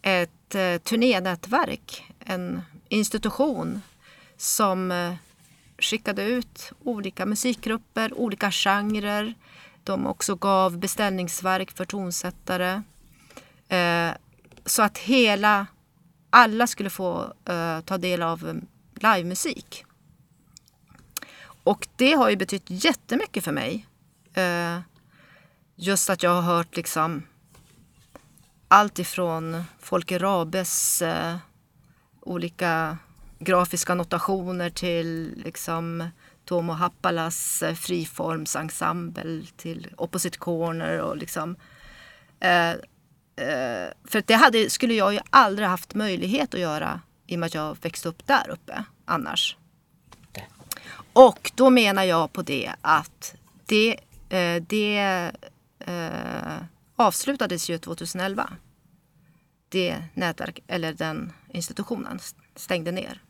ett eh, turnénätverk, en institution som eh, skickade ut olika musikgrupper, olika genrer de också gav beställningsverk för tonsättare. Eh, så att hela, alla skulle få eh, ta del av eh, livemusik. Och det har ju betytt jättemycket för mig. Eh, just att jag har hört liksom allt ifrån Folke Rabes eh, olika grafiska notationer till liksom Tomo Happalas eh, friformsensemble till Opposite Corner och liksom eh, eh, för det hade, skulle jag ju aldrig haft möjlighet att göra i och med att jag växte upp där uppe annars. Och då menar jag på det att det, eh, det eh, avslutades ju 2011. Det nätverk, eller den institutionen stängde ner.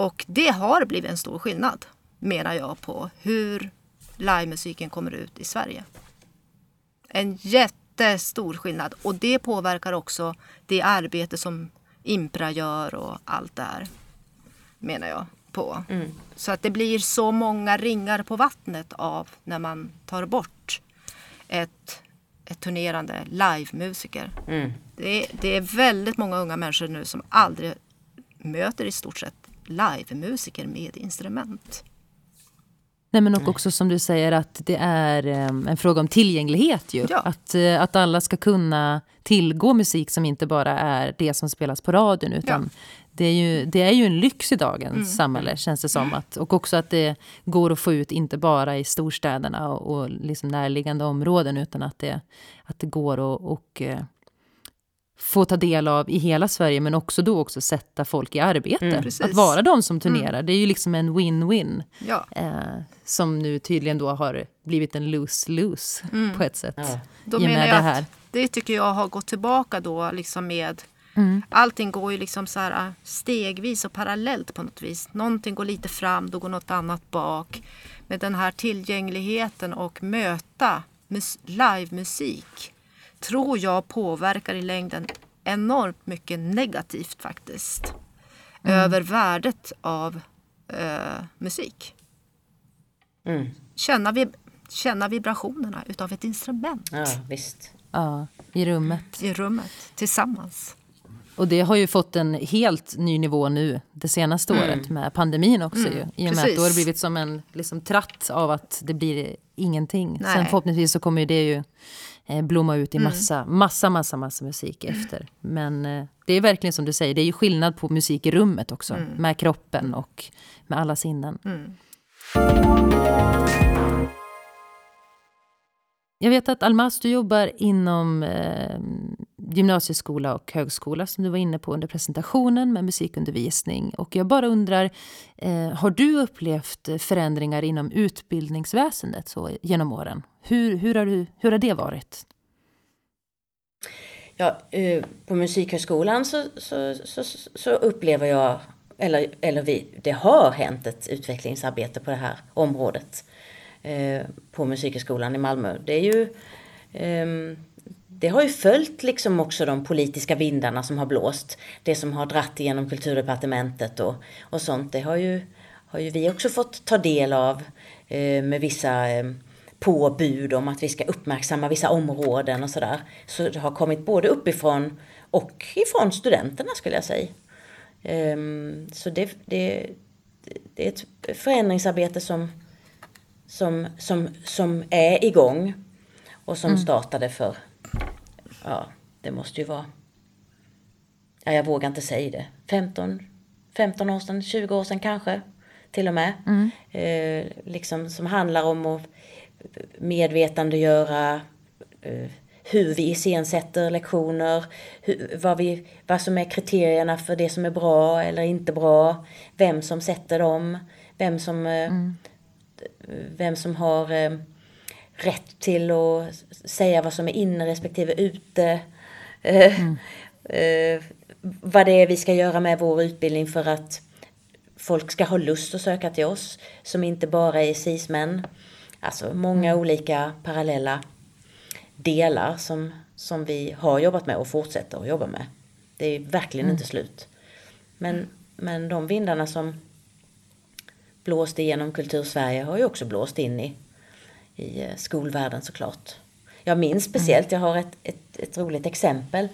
Och det har blivit en stor skillnad, menar jag, på hur livemusiken kommer ut i Sverige. En jättestor skillnad och det påverkar också det arbete som Impra gör och allt det här, menar jag på. Mm. Så att det blir så många ringar på vattnet av när man tar bort ett, ett turnerande livemusiker. Mm. Det, det är väldigt många unga människor nu som aldrig möter i stort sett livemusiker med instrument. Nej, men och också som du säger att det är ehm, en fråga om tillgänglighet. Ju. Ja. Att, eh, att alla ska kunna tillgå musik som inte bara är det som spelas på radion. Utan ja. det, är ju, det är ju en lyx i dagens mm. samhälle, känns det som. Att, och också att det går att få ut, inte bara i storstäderna och, och liksom närliggande områden, utan att det, att det går att och, eh, få ta del av i hela Sverige men också då också sätta folk i arbete. Mm, att vara de som turnerar, mm. det är ju liksom en win-win. Ja. Eh, som nu tydligen då har blivit en lose-lose mm. på ett sätt. Ja. Då menar jag det här. det tycker jag har gått tillbaka då liksom med Mm. Allting går ju liksom så här äh, stegvis och parallellt på något vis. Någonting går lite fram, då går något annat bak. Med den här tillgängligheten och möta livemusik tror jag påverkar i längden enormt mycket negativt faktiskt. Mm. Över värdet av eh, musik. Mm. Känna, vib känna vibrationerna utav ett instrument. Ja, visst. Ja, i rummet. I rummet, tillsammans. Och det har ju fått en helt ny nivå nu det senaste mm. året med pandemin också. Mm, ju. I och med att då har det blivit som en liksom, tratt av att det blir ingenting. Nej. Sen förhoppningsvis så kommer det ju blomma ut i mm. massa, mm. massa, massa, massa musik efter. Men eh, det är verkligen som du säger, det är ju skillnad på musik i rummet också. Mm. Med kroppen och med alla sinnen. Mm. Jag vet att Almas, du jobbar inom eh, gymnasieskola och högskola som du var inne på under presentationen med musikundervisning. Och jag bara undrar, eh, har du upplevt förändringar inom utbildningsväsendet så genom åren? Hur, hur, har, du, hur har det varit? Ja, eh, på Musikhögskolan så, så, så, så upplever jag, eller, eller vi, det har hänt ett utvecklingsarbete på det här området eh, på Musikhögskolan i Malmö. Det är ju ehm, det har ju följt liksom också de politiska vindarna som har blåst. Det som har dratt igenom kulturdepartementet och, och sånt. Det har ju, har ju vi också fått ta del av eh, med vissa eh, påbud om att vi ska uppmärksamma vissa områden och sådär. Så det har kommit både uppifrån och ifrån studenterna skulle jag säga. Um, så det, det, det är ett förändringsarbete som, som, som, som är igång och som mm. startade för, ja, det måste ju vara, ja, jag vågar inte säga det, 15, 15 år sedan, 20 år sedan kanske till och med. Mm. Eh, liksom som handlar om att medvetandegöra eh, hur vi iscensätter lektioner, hur, vad, vi, vad som är kriterierna för det som är bra eller inte bra, vem som sätter dem, vem som, eh, mm. vem som har eh, rätt till att säga vad som är inne respektive ute. Mm. vad det är vi ska göra med vår utbildning för att folk ska ha lust att söka till oss, som inte bara är cis-män. Alltså många mm. olika parallella delar som, som vi har jobbat med och fortsätter att jobba med. Det är verkligen mm. inte slut. Men, men de vindarna som blåste igenom kultursverige har ju också blåst in i, i eh, skolvärlden såklart. Jag minns speciellt, jag har ett, ett, ett roligt exempel.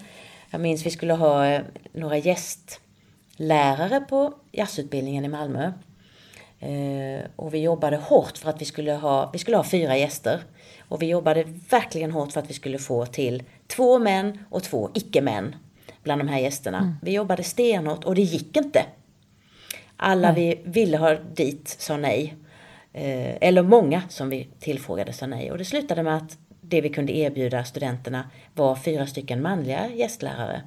Jag minns vi skulle ha eh, några gästlärare på jazzutbildningen i Malmö. Eh, och vi jobbade hårt för att vi skulle ha, vi skulle ha fyra gäster. Och vi jobbade verkligen hårt för att vi skulle få till två män och två icke-män bland de här gästerna. Mm. Vi jobbade stenhårt och det gick inte. Alla mm. vi ville ha dit sa nej. Eh, eller många som vi tillfrågade sa nej. Och det slutade med att det vi kunde erbjuda studenterna var fyra stycken manliga gästlärare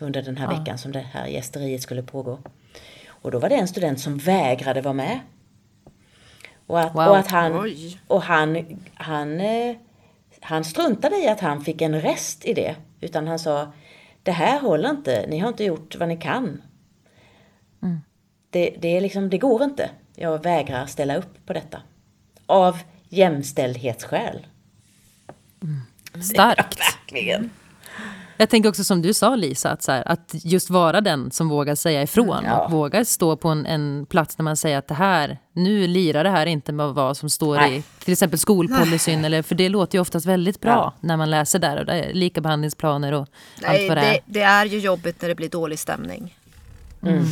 under den här ja. veckan som det här gästeriet skulle pågå. Och då var det en student som vägrade vara med. Och att, wow. och att han, och han, han, eh, han struntade i att han fick en rest i det. Utan han sa, det här håller inte, ni har inte gjort vad ni kan. Mm. Det, det, är liksom, det går inte. Jag vägrar ställa upp på detta. Av jämställdhetsskäl. Mm. Starkt. Ja, verkligen. Jag tänker också som du sa Lisa, att, så här, att just vara den som vågar säga ifrån ja. och vågar stå på en, en, plats där man säger att det här, nu lirar det här inte med vad som står Nej. i till exempel skolpolicyn, eller, för det låter ju oftast väldigt bra ja. när man läser där och det är likabehandlingsplaner och Nej, allt vad det är. Det, det är ju jobbigt när det blir dålig stämning. Mm. Mm.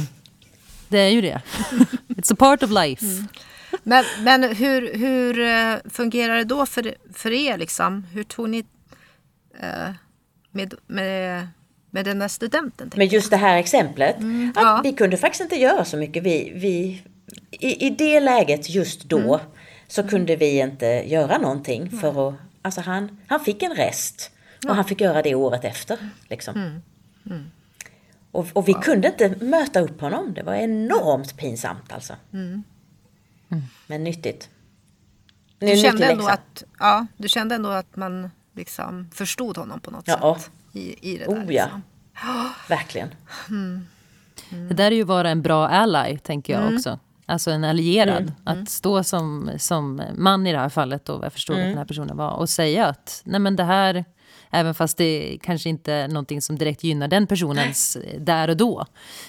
Det är ju det. It's a part of life. Mm. Men, men hur, hur eh, fungerar det då för, för er? Liksom? Hur tog ni... Uh, med, med, med den där studenten. Med just det här exemplet. Mm, ja. Vi kunde faktiskt inte göra så mycket. Vi, vi, i, I det läget just då mm. så kunde vi inte göra någonting. För att, alltså han, han fick en rest. Och han fick göra det året efter. Liksom. Mm. Och, och, vi wow. kunde inte möta upp honom. Det var enormt pinsamt alltså. Mm. Mm. Men nyttigt. Du kände, ändå att, ja, du kände ändå att man liksom förstod honom på något ja. sätt. I, i det oh, där, liksom. ja. Verkligen. Mm. Mm. Det där är ju vara en bra ally, tänker jag mm. också. Alltså en allierad. Mm. Att stå som, som man i det här fallet, då, jag förstod att den här personen var, och säga att nej men det här Även fast det kanske inte är någonting som direkt gynnar den personens eh, där och då.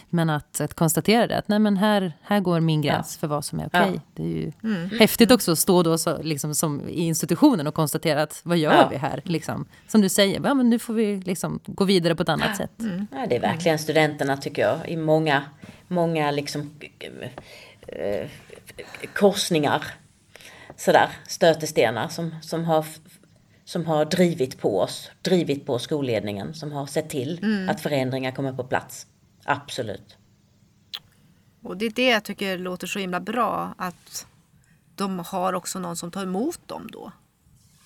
Men att, att konstatera det, att nej men här, här går min gräns ja. för vad som är okej. Okay. Ja. Det är ju mm. häftigt också att stå då så, liksom, som i institutionen och konstatera att vad gör ja. vi här? Liksom. Som du säger, ja, men nu får vi liksom gå vidare på ett annat sätt. Mm. Ja, det är verkligen studenterna tycker jag, i många, många liksom, eh, korsningar sådär, stötestenar som, som har som har drivit på oss, drivit på skolledningen, som har sett till mm. att förändringar kommer på plats. Absolut. Och det är det jag tycker låter så himla bra, att de har också någon som tar emot dem då.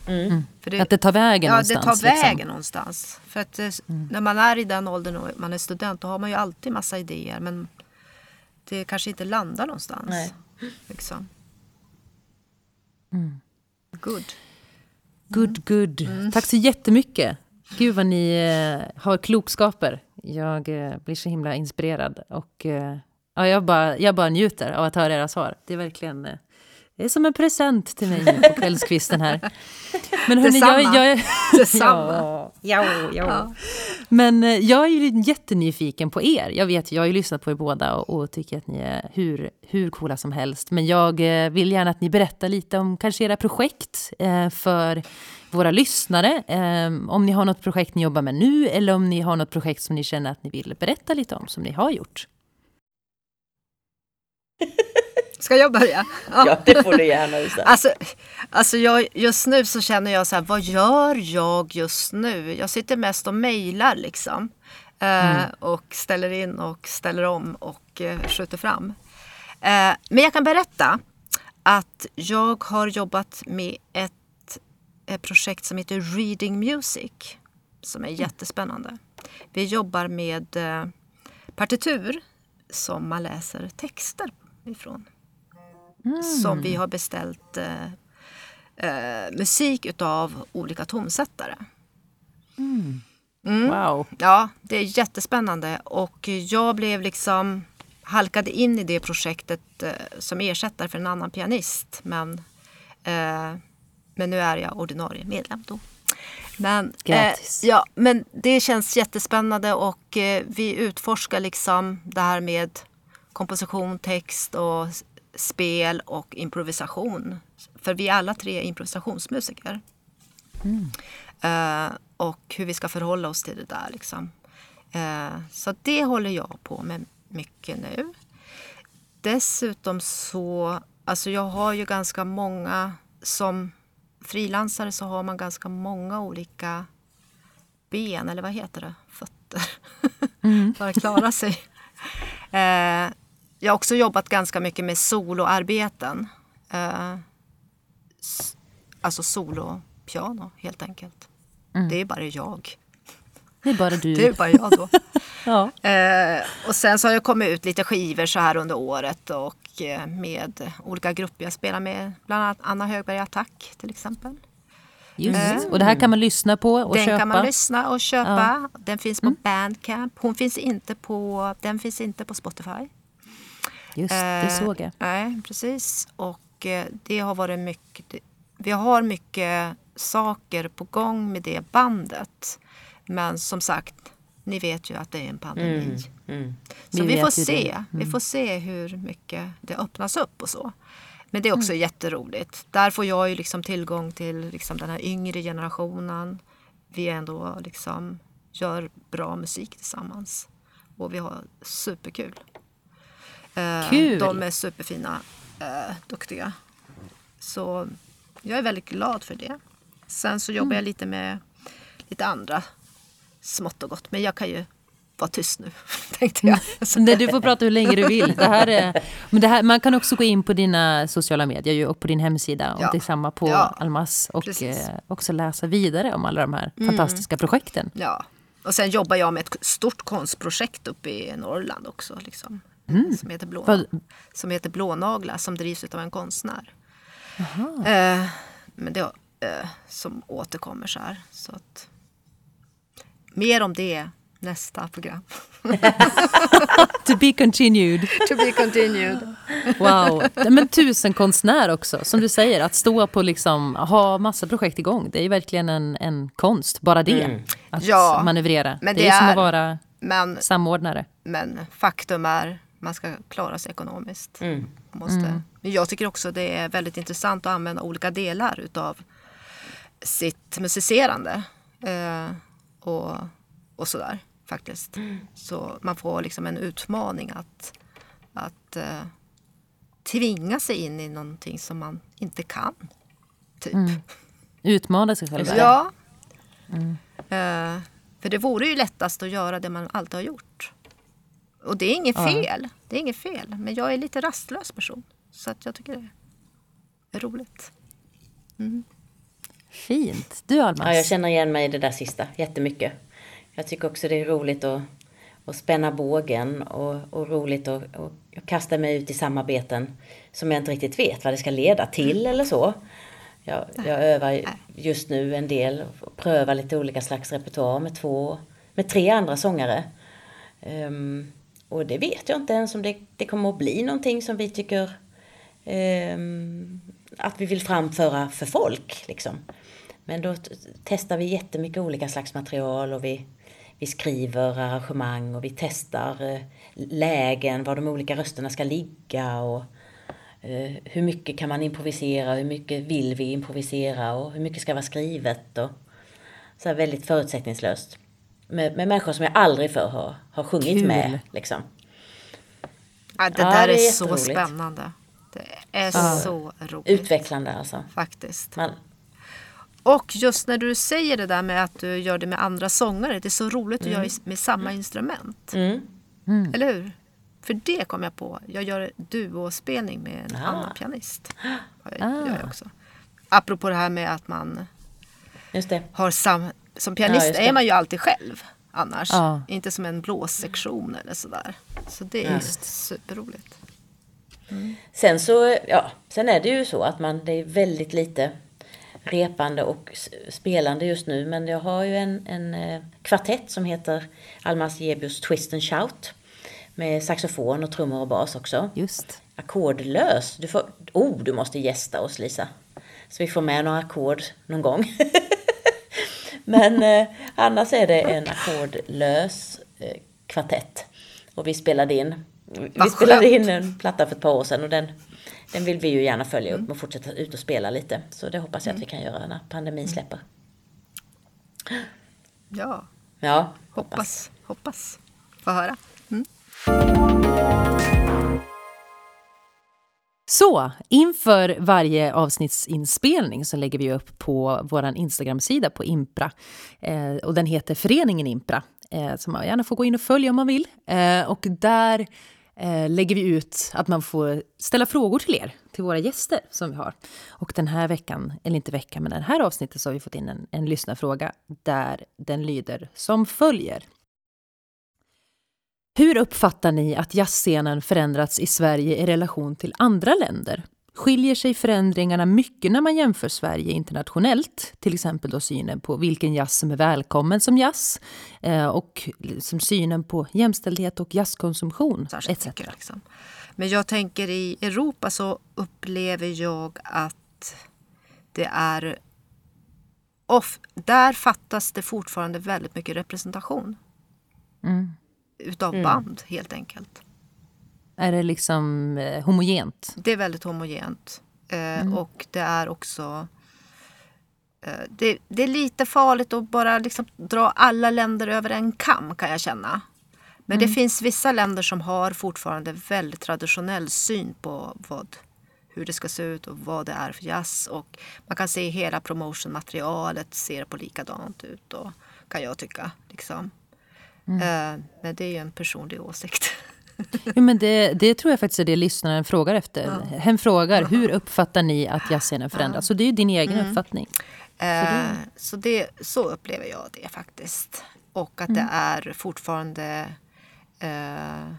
Mm. mm. Det, att det tar vägen ja, någonstans. Ja, det tar vägen liksom. någonstans. För att det, mm. när man är i den åldern och man är student, då har man ju alltid massa idéer. Men det kanske inte landar någonstans. Nej. Liksom. Mm. Good. Good, good. Mm. Tack så jättemycket. Gud vad ni eh, har klokskaper. Jag eh, blir så himla inspirerad. Och eh, ja, jag, bara, jag bara njuter av att höra era svar. Det är verkligen... Det är som en present till mig på kvällskvisten här. Men hörni, Detsamma. jag... jag Detsamma. ja, ja, ja. ja. Men eh, jag är ju jättenyfiken på er. Jag vet, jag har ju lyssnat på er båda och, och tycker att ni är hur, hur coola som helst. Men jag eh, vill gärna att ni berättar lite om kanske era projekt eh, för våra lyssnare. Eh, om ni har något projekt ni jobbar med nu eller om ni har något projekt som ni känner att ni vill berätta lite om, som ni har gjort. Ska jag börja? Ja, ja det får du gärna visa. Alltså, alltså jag, just nu så känner jag så här, vad gör jag just nu? Jag sitter mest och mejlar liksom. Eh, mm. och ställer in och ställer om och eh, skjuter fram. Eh, men jag kan berätta att jag har jobbat med ett, ett projekt som heter Reading Music. Som är mm. jättespännande. Vi jobbar med partitur som man läser texter ifrån. Mm. Som vi har beställt eh, eh, musik utav olika tonsättare. Mm. Mm. Wow. Ja, det är jättespännande och jag blev liksom halkade in i det projektet eh, som ersättare för en annan pianist. Men, eh, men nu är jag ordinarie medlem då. Men, eh, ja, men det känns jättespännande och eh, vi utforskar liksom det här med komposition, text och spel och improvisation. För vi är alla tre improvisationsmusiker. Mm. Uh, och hur vi ska förhålla oss till det där. Liksom. Uh, så det håller jag på med mycket nu. Dessutom så, alltså jag har ju ganska många, som frilansare så har man ganska många olika ben, eller vad heter det, fötter, mm. för att klara sig. Uh, jag har också jobbat ganska mycket med soloarbeten. Eh, alltså solopiano helt enkelt. Mm. Det är bara jag. Det är bara du. Det är bara jag då. ja. eh, och sen så har jag kommit ut lite skivor så här under året och eh, med olika grupper jag spelar med. Bland annat Anna Högberg Attack till exempel. Just. Mm. Och det här kan man lyssna på och den köpa? Den kan man lyssna och köpa. Ja. Den finns på mm. Bandcamp. Hon finns inte på, den finns inte på Spotify. Just det, eh, såg jag. Nej, precis. Och eh, det har varit mycket... Vi har mycket saker på gång med det bandet. Men som sagt, ni vet ju att det är en pandemi. Mm, mm. Så vi, vi får se. Mm. Vi får se hur mycket det öppnas upp och så. Men det är också mm. jätteroligt. Där får jag ju liksom tillgång till liksom den här yngre generationen. Vi ändå liksom gör bra musik tillsammans. Och vi har superkul. Eh, Kul! De är superfina, eh, duktiga. Så jag är väldigt glad för det. Sen så jobbar mm. jag lite med lite andra smått och gott. Men jag kan ju vara tyst nu, tänkte jag. Nej, du får prata hur länge du vill. Det här är, men det här, man kan också gå in på dina sociala medier och på din hemsida. Och ja. det är samma på ja, Almas. Och eh, också läsa vidare om alla de här mm. fantastiska projekten. Ja, och sen jobbar jag med ett stort konstprojekt uppe i Norrland också. Liksom. Mm. Som, heter Blå, som heter Blånagla som drivs av en konstnär. Eh, men det, eh, som återkommer så här. Så att, mer om det nästa program. to be continued. to be continued. wow. Men tusen konstnär också. Som du säger, att stå på liksom, ha massa projekt igång. Det är ju verkligen en, en konst, bara det. Mm. Att ja, manövrera. Men det, det är, är som att vara men, samordnare. Men faktum är man ska klara sig ekonomiskt. Mm. Måste. Mm. Men jag tycker också det är väldigt intressant att använda olika delar utav sitt musicerande. Eh, och, och sådär faktiskt. Mm. Så man får liksom en utmaning att, att eh, tvinga sig in i någonting som man inte kan. Typ. Mm. Utmana sig själv? Ja. Mm. Eh, för det vore ju lättast att göra det man alltid har gjort. Och det är inget fel. Ja. Det är inget fel. Men jag är lite rastlös person. Så att jag tycker det är roligt. Mm. Fint. Du Almas? Ja, jag känner igen mig i det där sista jättemycket. Jag tycker också det är roligt att, att spänna bågen och, och roligt att och, och kasta mig ut i samarbeten som jag inte riktigt vet vad det ska leda till eller så. Jag, jag övar just nu en del och prövar lite olika slags repertoar med två, med tre andra sångare. Um, och det vet jag inte ens om det, det kommer att bli någonting som vi tycker eh, att vi vill framföra för folk. Liksom. Men då testar vi jättemycket olika slags material och vi, vi skriver arrangemang och vi testar eh, lägen, var de olika rösterna ska ligga och eh, hur mycket kan man improvisera, hur mycket vill vi improvisera och hur mycket ska vara skrivet och så här väldigt förutsättningslöst. Med, med människor som jag aldrig förr har, har sjungit Kul. med. Liksom. Ja, det där det är, är så spännande. Det är ja. så roligt. Utvecklande alltså. Faktiskt. Man, och just när du säger det där med att du gör det med andra sångare. Det är så roligt att mm. göra med samma instrument. Mm. Mm. Eller hur? För det kom jag på. Jag gör duospelning med en ah. annan pianist. Jag, ah. gör jag också. Apropå det här med att man har sam... Som pianist ja, är man ju alltid själv annars. Ah. Inte som en blåssektion eller sådär. Så det är just superroligt. Mm. Sen så, ja, sen är det ju så att man, det är väldigt lite repande och spelande just nu. Men jag har ju en, en eh, kvartett som heter Almas Gebius Twist and Shout. Med saxofon och trummor och bas också. Just. Ackordlös. Du får, oh, du måste gästa oss Lisa. Så vi får med några ackord någon gång. Men eh, annars är det en ackordlös eh, kvartett. Och vi spelade in vi spelade in en platta för ett par år sedan och den den vill vi ju gärna följa upp mm. och fortsätta ut och spela lite. Så det hoppas jag att vi kan göra när pandemin mm. släpper. Ja, ja hoppas. Hoppas. Få höra. Mm. Så, inför varje avsnittsinspelning så lägger vi upp på vår Instagram-sida på Impra. Eh, och den heter Föreningen Impra. Eh, som man gärna får gå in och följa om man vill. Eh, och där eh, lägger vi ut att man får ställa frågor till er, till våra gäster som vi har. Och den här veckan, eller inte veckan, men den här avsnittet så har vi fått in en, en lyssnarfråga där den lyder som följer. Hur uppfattar ni att jazzscenen förändrats i Sverige i relation till andra länder? skiljer sig förändringarna mycket när man jämför Sverige internationellt. Till exempel då synen på vilken jazz som är välkommen som jazz eh, och som synen på jämställdhet och jazzkonsumtion etc. Liksom. Men jag tänker i Europa så upplever jag att det är... Off, där fattas det fortfarande väldigt mycket representation. Mm. Utav mm. band helt enkelt. Är det liksom eh, homogent? Det är väldigt homogent. Eh, mm. Och det är också... Eh, det, det, är lite farligt att bara liksom dra alla länder över en kam kan jag känna. Men mm. det finns vissa länder som har fortfarande väldigt traditionell syn på vad, hur det ska se ut och vad det är för jazz. Och man kan se hela promotionmaterialet ser på likadant ut, och, kan jag tycka. Liksom. Mm. Eh, men det är ju en personlig åsikt. Ja, men det, det tror jag faktiskt är det lyssnaren frågar efter. Ja. Hen frågar, hur uppfattar ni att jazzscenen förändras? Ja. Så det är ju din egen mm. uppfattning. Eh, så, det, så upplever jag det faktiskt. Och att mm. det är fortfarande... Eh,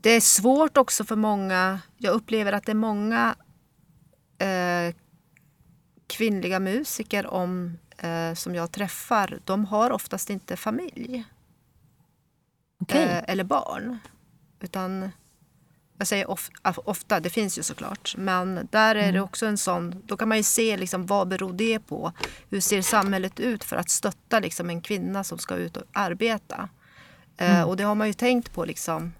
det är svårt också för många. Jag upplever att det är många eh, kvinnliga musiker om, eh, som jag träffar. De har oftast inte familj okay. eh, eller barn. Utan, jag säger of, ofta, det finns ju såklart. Men där är mm. det också en sån, då kan man ju se liksom, vad beror det på? Hur ser samhället ut för att stötta liksom, en kvinna som ska ut och arbeta? Eh, mm. Och det har man ju tänkt på liksom,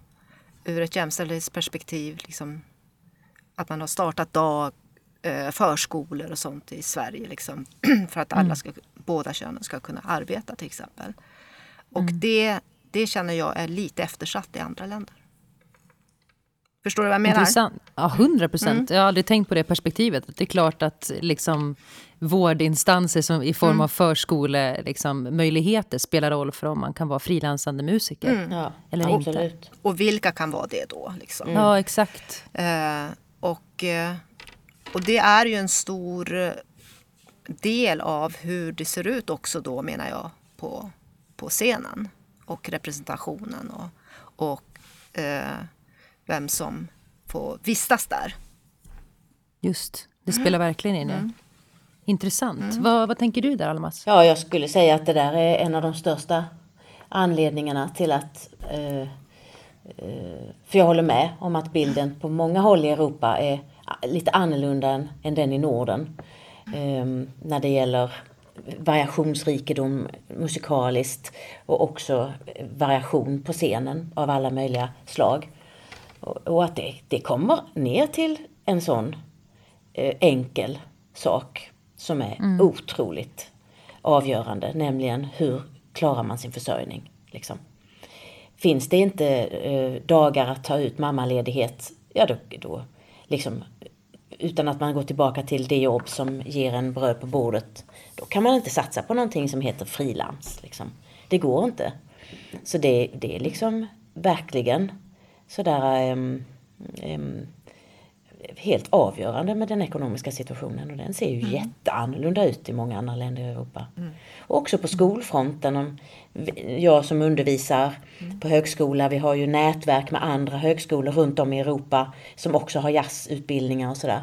ur ett jämställdhetsperspektiv. Liksom, att man har startat dag, förskolor och sånt i Sverige. Liksom, för att alla mm. ska, båda könen ska kunna arbeta till exempel. Och mm. det det känner jag är lite eftersatt i andra länder. Förstår du vad jag menar? Intressant. Ja, hundra procent. Mm. Jag har aldrig tänkt på det perspektivet. Det är klart att liksom, vårdinstanser som, i form mm. av förskolemöjligheter liksom, möjligheter spelar roll för om man kan vara frilansande musiker mm. ja, eller inte. Och vilka kan vara det då? Liksom? Ja, exakt. Eh, och, eh, och det är ju en stor del av hur det ser ut också då, menar jag, på, på scenen och representationen och, och eh, vem som får vistas där. Just. Det spelar verkligen in. Mm. Intressant. Mm. Vad, vad tänker du där Almas? Ja, jag skulle säga att det där är en av de största anledningarna till att eh, eh, för jag håller med om att bilden på många håll i Europa är lite annorlunda än, den i Norden. Eh, när det gäller variationsrikedom musikaliskt och också variation på scenen av alla möjliga slag. Och, och att det, det kommer ner till en sån eh, enkel sak som är mm. otroligt avgörande, nämligen hur klarar man sin försörjning? Liksom. Finns det inte eh, dagar att ta ut mammaledighet, ja då, då liksom, utan att man går tillbaka till det jobb som ger en bröd på bordet, då kan man inte satsa på någonting som heter frilans. Liksom. Det går inte. Så det, det är liksom verkligen sådär um, um, helt avgörande med den ekonomiska situationen och den ser ju mm. jätteannorlunda ut i många andra länder i Europa. Mm. Och också på skolfronten. Om jag som undervisar mm. på högskola, vi har ju nätverk med andra högskolor runt om i Europa som också har jazzutbildningar och sådär.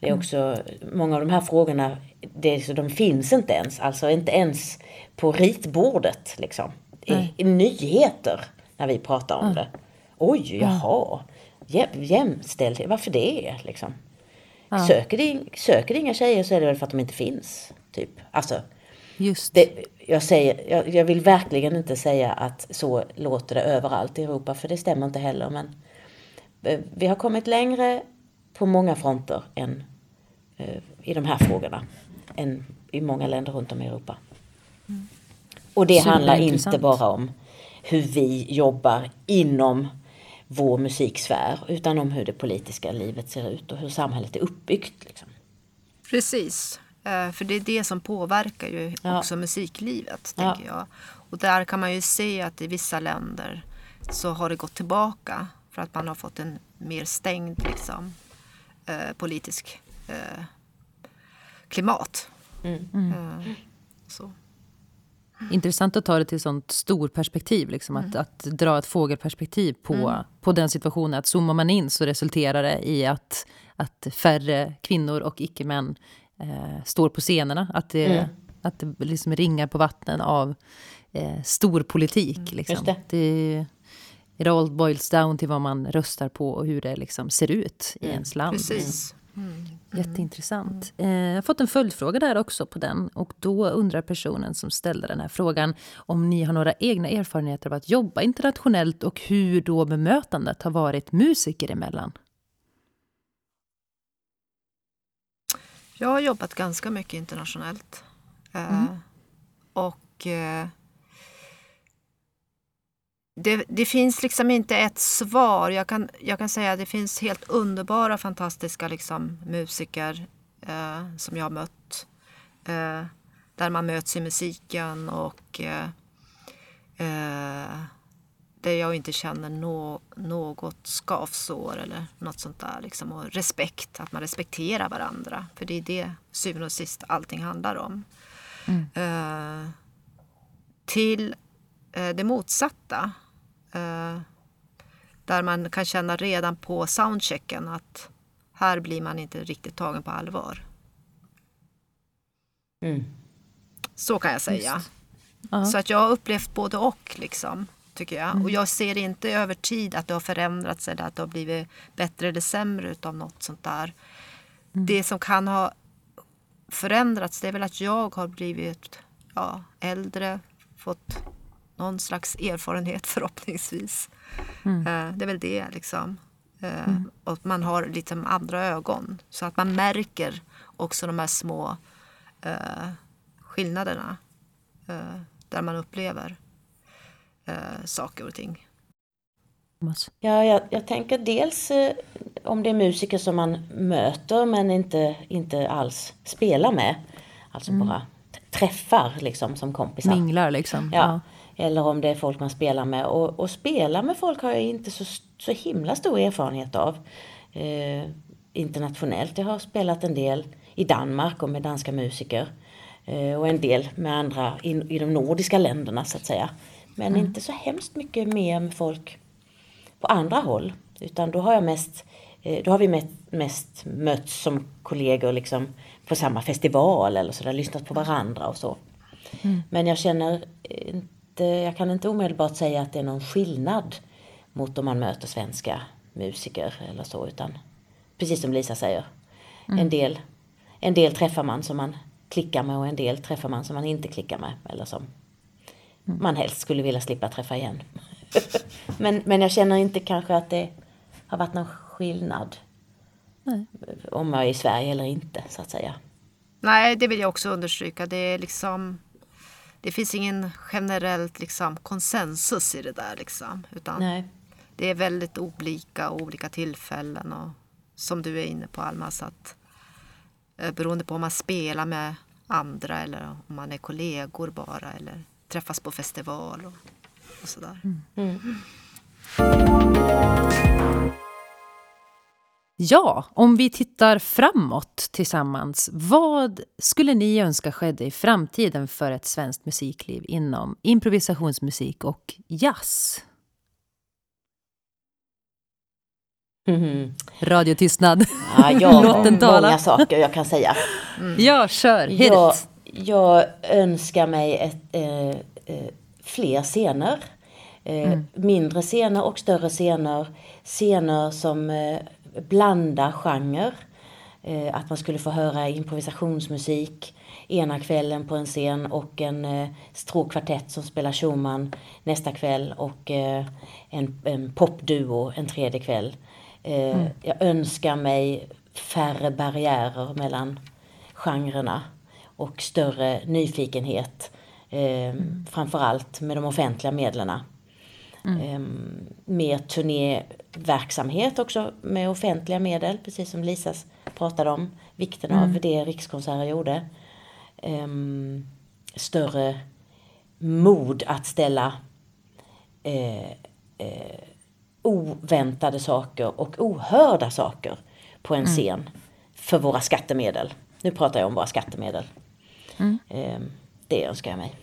Det är mm. också, många av de här frågorna, det, de finns inte ens, alltså inte ens på ritbordet liksom. I, i nyheter när vi pratar om det. Oj, jaha jämställdhet, varför det? Liksom. Ja. Söker, det, söker det inga tjejer så är det väl för att de inte finns. Typ. Alltså, Just. Det, jag, säger, jag, jag, vill verkligen inte säga att så låter det överallt i Europa, för det stämmer inte heller. Men eh, vi har kommit längre på många fronter än uh, i de här frågorna än i många länder runt om i Europa. Mm. Och det handlar inte bara om hur vi jobbar inom vår musiksfär utan om hur det politiska livet ser ut och hur samhället är uppbyggt. Liksom. Precis, eh, för det är det som påverkar ju ja. också musiklivet. Ja. tänker jag. Och där kan man ju se att i vissa länder så har det gått tillbaka för att man har fått en mer stängd liksom, eh, politisk eh, klimat. Mm. Mm. så. Intressant att ta det till sånt storperspektiv. Liksom, mm. att, att, dra ett fågelperspektiv på, mm. på den situationen. Att zoomar man in så resulterar det i att, att färre kvinnor och icke-män eh, står på scenerna. Att det, mm. att det liksom ringar på vattnen av eh, storpolitik. Mm. Liksom. Det. det it all boils down till vad man röstar på och hur det liksom ser ut i mm. ens land. Precis. Mm. Jätteintressant. Eh, jag har fått en följdfråga där också på den. Och då undrar personen som ställde den här frågan om ni har några egna erfarenheter av att jobba internationellt och hur då bemötandet har varit musiker emellan. Jag har jobbat ganska mycket internationellt. Eh, mm. och eh, det, det, finns liksom inte ett svar. Jag kan, jag kan säga att det finns helt underbara, fantastiska liksom, musiker eh, som jag har mött. Eh, där man möts i musiken och eh, eh där jag inte känner no, något skavsår eller något sånt där. Liksom. Och respekt, att man respekterar varandra. För det är det syvende och sist allting handlar om. Mm. Eh, till eh, det motsatta Eh, där man kan känna redan på soundchecken att här blir man inte riktigt tagen på allvar. Mm. Så kan jag säga. Så att jag har upplevt både och. liksom tycker jag. Mm. Och jag ser inte över tid att det har förändrats eller att det har blivit bättre eller sämre av något sånt där. Mm. Det som kan ha förändrats det är väl att jag har blivit ja, äldre, fått någon slags erfarenhet förhoppningsvis. Mm. Eh, det är väl det liksom. Eh, mm. Och man har liksom andra ögon. Så att man märker också de här små eh, skillnaderna. Eh, där man upplever eh, saker och ting. Ja, jag, jag tänker dels om det är musiker som man möter men inte, inte alls spelar med. Alltså mm. bara träffar liksom som kompisar. Minglar liksom. Ja. ja. Eller om det är folk man spelar med. Och, och spela med folk har jag inte så, så himla stor erfarenhet av. Eh, internationellt. Jag har spelat en del i Danmark och med danska musiker. Eh, och en del med andra i, i de nordiska länderna så att säga. Men mm. inte så hemskt mycket mer med folk på andra håll. Utan då har jag mest eh, då har vi mest, mest mötts som kollegor liksom på samma festival eller så där, lyssnat på varandra och så. Mm. Men jag känner inte, jag kan inte omedelbart säga att det är någon skillnad mot om man möter svenska musiker eller så utan precis som Lisa säger. Mm. En, del, en del träffar man som man klickar med och en del träffar man som man inte klickar med eller som mm. man helst skulle vilja slippa träffa igen. men, men jag känner inte kanske att det har varit någon skillnad. Nej. Om jag är i Sverige eller inte så att säga. Nej, det vill jag också understryka. Det är liksom det finns ingen generellt liksom, konsensus i det där. Liksom, utan Nej. Det är väldigt olika och olika tillfällen. Och, som du är inne på Alma, så att, eh, beroende på om man spelar med andra eller om man är kollegor bara eller träffas på festival och, och sådär. Mm. Mm. Ja, om vi tittar framåt tillsammans. Vad skulle ni önska skedde i framtiden för ett svenskt musikliv inom improvisationsmusik och jazz? Mm. Radiotystnad. Ja, jag Låt den tala. många saker jag kan säga. Mm. Ja, kör. Hit jag, jag önskar mig ett, eh, eh, fler scener. Eh, mm. Mindre scener och större scener. Scener som eh, blanda genre. Eh, att man skulle få höra improvisationsmusik ena kvällen på en scen och en eh, stråkkvartett som spelar Schumann nästa kväll och eh, en, en popduo en tredje kväll. Mm. Jag önskar mig färre barriärer mellan genrerna och större nyfikenhet. Mm. Framförallt med de offentliga medlen. Mm. Um, mer turnéverksamhet också med offentliga medel, precis som Lisa pratade om. Vikten mm. av det Rikskonserter gjorde. Um, större mod att ställa eh, eh, oväntade saker och ohörda saker på en mm. scen för våra skattemedel. Nu pratar jag om våra skattemedel. Mm. Um, det önskar jag mig.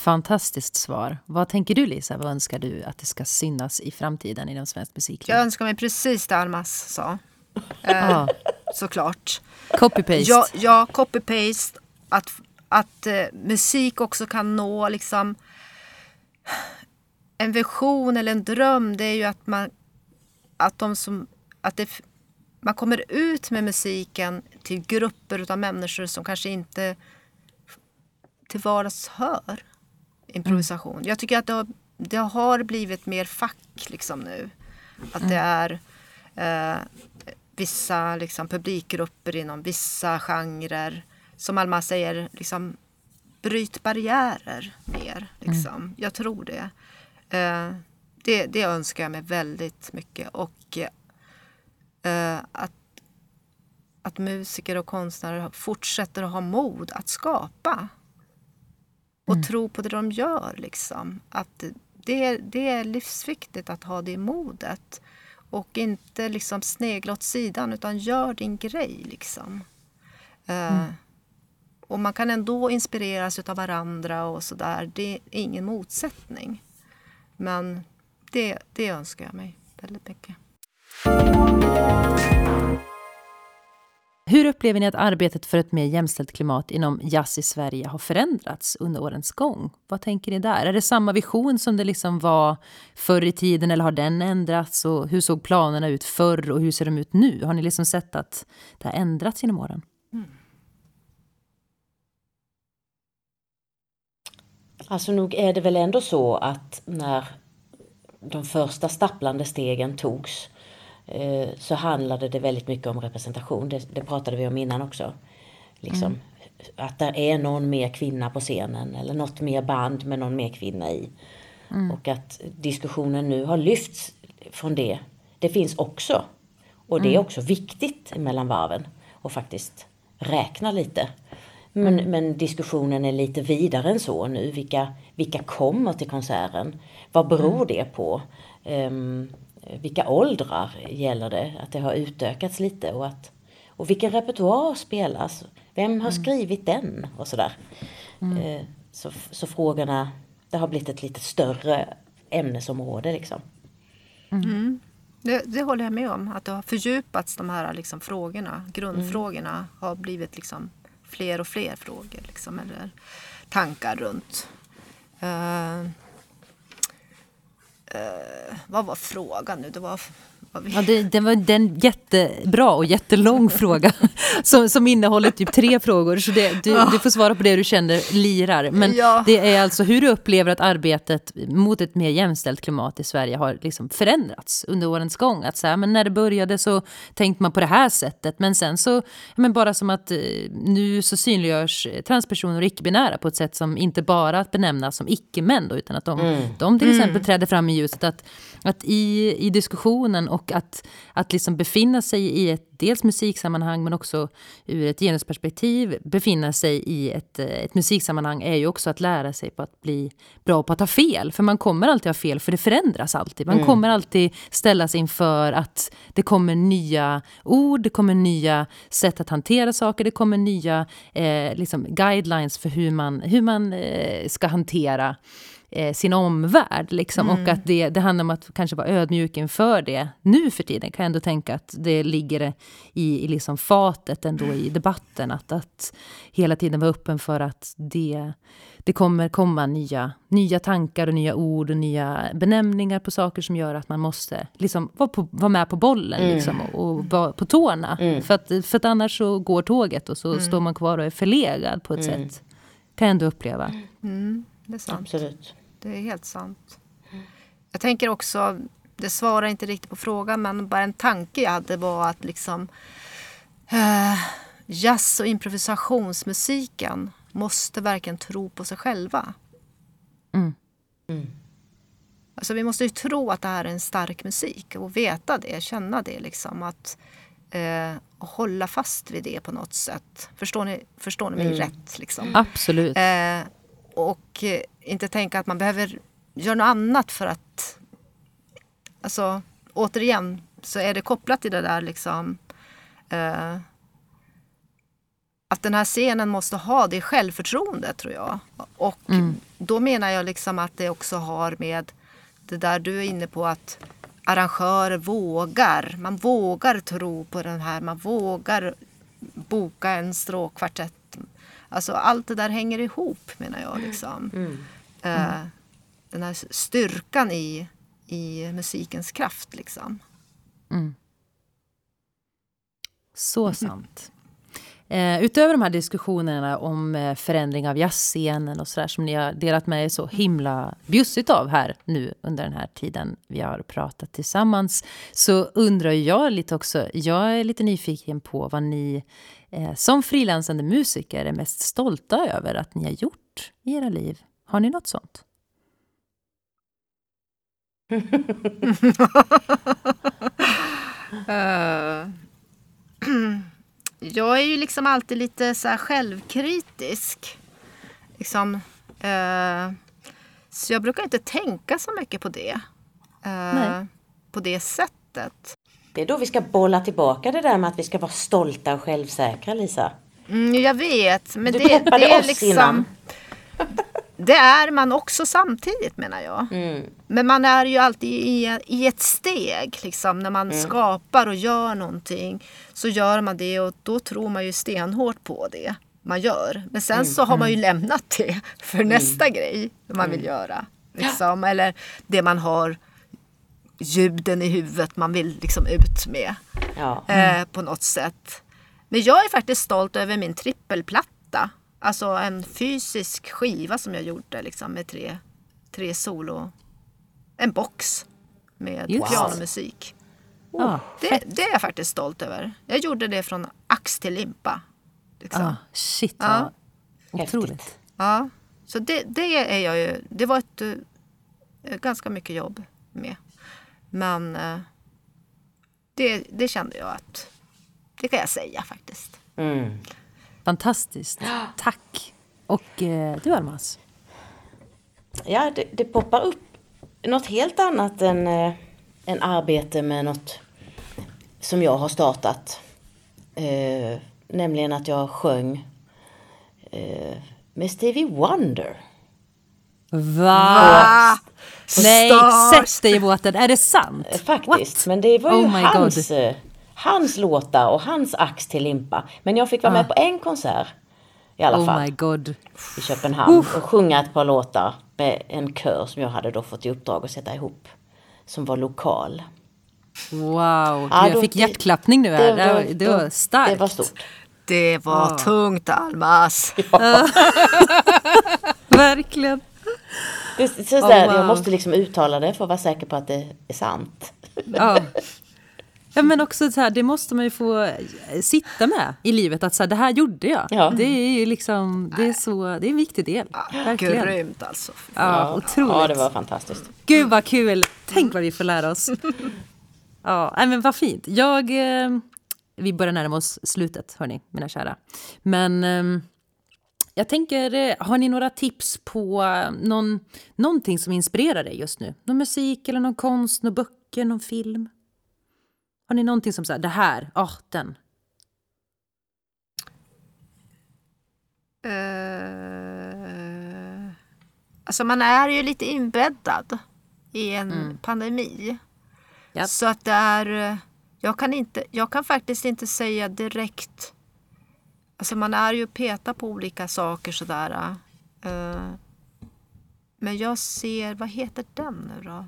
Fantastiskt svar. Vad tänker du Lisa? Vad önskar du att det ska synas i framtiden inom svensk musikliv? Jag önskar mig precis det Almas sa. Eh, såklart. Copy-paste. Ja, ja copy-paste. Att, att eh, musik också kan nå liksom en vision eller en dröm. Det är ju att man, att de som, att det, man kommer ut med musiken till grupper av människor som kanske inte till vardags hör improvisation. Mm. Jag tycker att det har, det har blivit mer fack liksom nu. Att det är eh, vissa liksom, publikgrupper inom vissa genrer. Som Alma säger, liksom, bryt barriärer mer. Liksom. Mm. Jag tror det. Eh, det. Det önskar jag mig väldigt mycket. Och eh, att, att musiker och konstnärer fortsätter att ha mod att skapa och mm. tro på det de gör. Liksom. Att det, det är livsviktigt att ha det modet. Och inte liksom snegla åt sidan, utan gör din grej. Liksom. Eh, mm. Uh, och man kan ändå inspireras av varandra och sådär. Det är ingen motsättning. Men det, det önskar jag mig väldigt mycket. Hur upplever ni att arbetet för ett mer jämställt klimat inom jazz i Sverige har förändrats under årens gång? Vad tänker ni där? Är det samma vision som det liksom var förr i tiden eller har den ändrats? Och hur såg planerna ut förr och hur ser de ut nu? Har ni liksom sett att det har ändrats genom åren? Mm. Alltså nog är det väl ändå så att när de första stapplande stegen togs Eh, så handlade det väldigt mycket om representation. Det, det pratade vi om innan också. Liksom, mm. Att det är någon mer kvinna på scenen eller något mer band med någon mer kvinna i. Mm. Och att diskussionen nu har lyfts från det. Det finns också. Och det är mm. också viktigt mellan varven. Och faktiskt räkna lite. Men, mm. men, diskussionen är lite vidare än så nu. Vilka, vilka kommer till konserten? Vad beror mm. det på? Um, vilka åldrar gäller det? Att det har utökats lite och att och vilken repertoar spelas? Vem har mm. skrivit den? Och sådär. Mm. Eh, så, så frågorna, det har blivit ett lite större ämnesområde liksom. Mm. Det, det håller jag med om. Att det har fördjupats de här liksom, frågorna. Grundfrågorna Mm. har blivit liksom, fler och fler frågor. Liksom, eller tankar runt. Eh, eh, vad var frågan nu? Det var, vi... Ja, det, det var en jättebra och jättelång fråga som, som innehåller typ tre frågor. Så det, du, du får svara på det du känner lirar. Men Ja. det är alltså hur du upplever att arbetet mot ett mer jämställt klimat i Sverige har liksom förändrats under årens gång. Att så här, men när det började så tänkte man på det här sättet. Men sen så, men bara som att eh, nu så synliggörs transpersoner och icke-binära på ett sätt som inte bara att benämnas som icke-män utan att de, de till exempel träder fram i ljuset. Att, att i, i diskussionen och att, att liksom befinna sig i ett dels musiksammanhang men också ur ett genusperspektiv befinna sig i ett, ett musiksammanhang är ju också att lära sig på att bli bra på att ha fel. För man kommer alltid ha fel, för det förändras alltid. Man kommer alltid ställas inför att det kommer nya ord, det kommer nya sätt att hantera saker, det kommer nya eh, liksom guidelines för hur man, hur man eh, ska hantera eh, sin omvärld. Liksom. Och att det, det handlar om att kanske vara ödmjuk inför det. Nu för tiden kan jag ändå tänka att det ligger i, i liksom fatet ändå i debatten. Att, att hela tiden vara öppen för att det, det kommer komma nya, nya tankar och nya ord och nya benämningar på saker som gör att man måste liksom vara, på, vara med på bollen liksom, och, och vara på tårna. För, att, för att annars så går tåget och så står man kvar och är förlegad på ett sätt. Kan jag ändå uppleva. Mm, det är sant. Absolut. Det är helt sant. Jag tänker också, det svarar inte riktigt på frågan, men bara en tanke jag hade var att liksom eh, jazz och improvisationsmusiken måste verkligen tro på sig själva. Mm. Alltså vi måste ju tro att det här är en stark musik och veta det, känna det liksom. Att, eh, och hålla fast vid det på något sätt. Förstår ni, förstår ni mig rätt? Liksom? Absolut. Eh, och eh, inte tänka att man behöver göra något annat för att... Alltså, återigen så är det kopplat till det där liksom... Eh, att den här scenen måste ha det självförtroendet tror jag. Och då menar jag liksom att det också har med det där du är inne på att arrangörer vågar. Man vågar tro på den här. Man vågar boka en stråkkvartett. Alltså allt det där hänger ihop menar jag. Liksom. Eh, den här styrkan i, i musikens kraft. Liksom. Så sant. Eh, utöver de här diskussionerna om eh, förändring av jazzscenen och sådär som ni har delat med er så himla bjussigt av här nu under den här tiden vi har pratat tillsammans så undrar jag lite också, jag är lite nyfiken på vad ni eh, som frilansande musiker är mest stolta över att ni har gjort i era liv. Har ni något sånt? Eh, jag är ju liksom alltid lite så här självkritisk. Liksom, eh, så jag brukar inte tänka så mycket på det. eh, Nej. På det sättet. Det är då vi ska bolla tillbaka det där med att vi ska vara stolta och självsäkra, Lisa. Mm, jag vet, men Du det, peppade det är oss liksom... innan. Det är man också samtidigt menar jag. Mm. Men man är ju alltid i, i ett steg. Liksom, när man Mm. skapar och gör någonting så gör man det och då tror man ju stenhårt på det man gör. Men sen Mm. så har man ju lämnat det för nästa grej man Mm. vill göra. Liksom. Eller det man har ljuden i huvudet man vill liksom ut med Ja. eh, på något sätt. Men jag är faktiskt stolt över min trippelplatta. Alltså en fysisk skiva som jag gjorde liksom, med tre, tre solo. En box med Just. pianomusik. Ja, Det, det är jag faktiskt stolt över. Jag gjorde det från ax till limpa. Liksom. ah, shit Ja. vad otroligt. Ja, så det, det är jag ju. Det var ett eh, ganska mycket jobb med. Men eh, det, det kände jag att det kan jag säga faktiskt. Mm. Fantastiskt. Tack. Och eh, du Almas? Ja, det, det poppar upp något helt annat än, eh, än arbete med något som jag har startat. Eh, nämligen att jag sjöng eh, med Stevie Wonder. Va? Nej, Stars. sätt dig i båten. Är det sant? Faktiskt. What? Men det var ju Oh my hans, God. Hans låtar och hans ax till limpa. Men jag fick vara med på en konsert i alla Oh fall my god. i Köpenhamn och sjunga ett par låtar med en kör som jag hade då fått i uppdrag att sätta ihop. Som var lokal. Wow. Ja, jag då- fick hjärtklappning nu här. Det, var, det var starkt. Det var stort. Det var tungt Almas. Verkligen. Det, så, så där, wow. Jag måste liksom uttala det för att vara säker på att det är sant. Ja. Ja, men också så här, det måste man ju få eh, sitta med i livet. Att så här, det här gjorde jag. Ja. Det är ju liksom, det är, så, det är en viktig del. Verkligen. Grymt alltså. Ja, otroligt. Ja, det var fantastiskt. Gud vad kul! Tänk vad vi får lära oss. Ja, men vad fint. Jag, eh, vi börjar närma oss slutet, hörni, mina kära. Men eh, jag tänker, eh, har ni några tips på någon, någonting som inspirerar dig just nu? Någon musik eller någon konst, någon böcker, någon film? Har ni någonting som säger det här, ah, den? Eh, alltså man är ju lite inbäddad i en pandemi. Ja. Så att det är, eh, jag kan, inte, jag kan faktiskt inte säga direkt. Alltså man är ju peta på olika saker sådär. eh. Men jag ser, vad heter den nu då?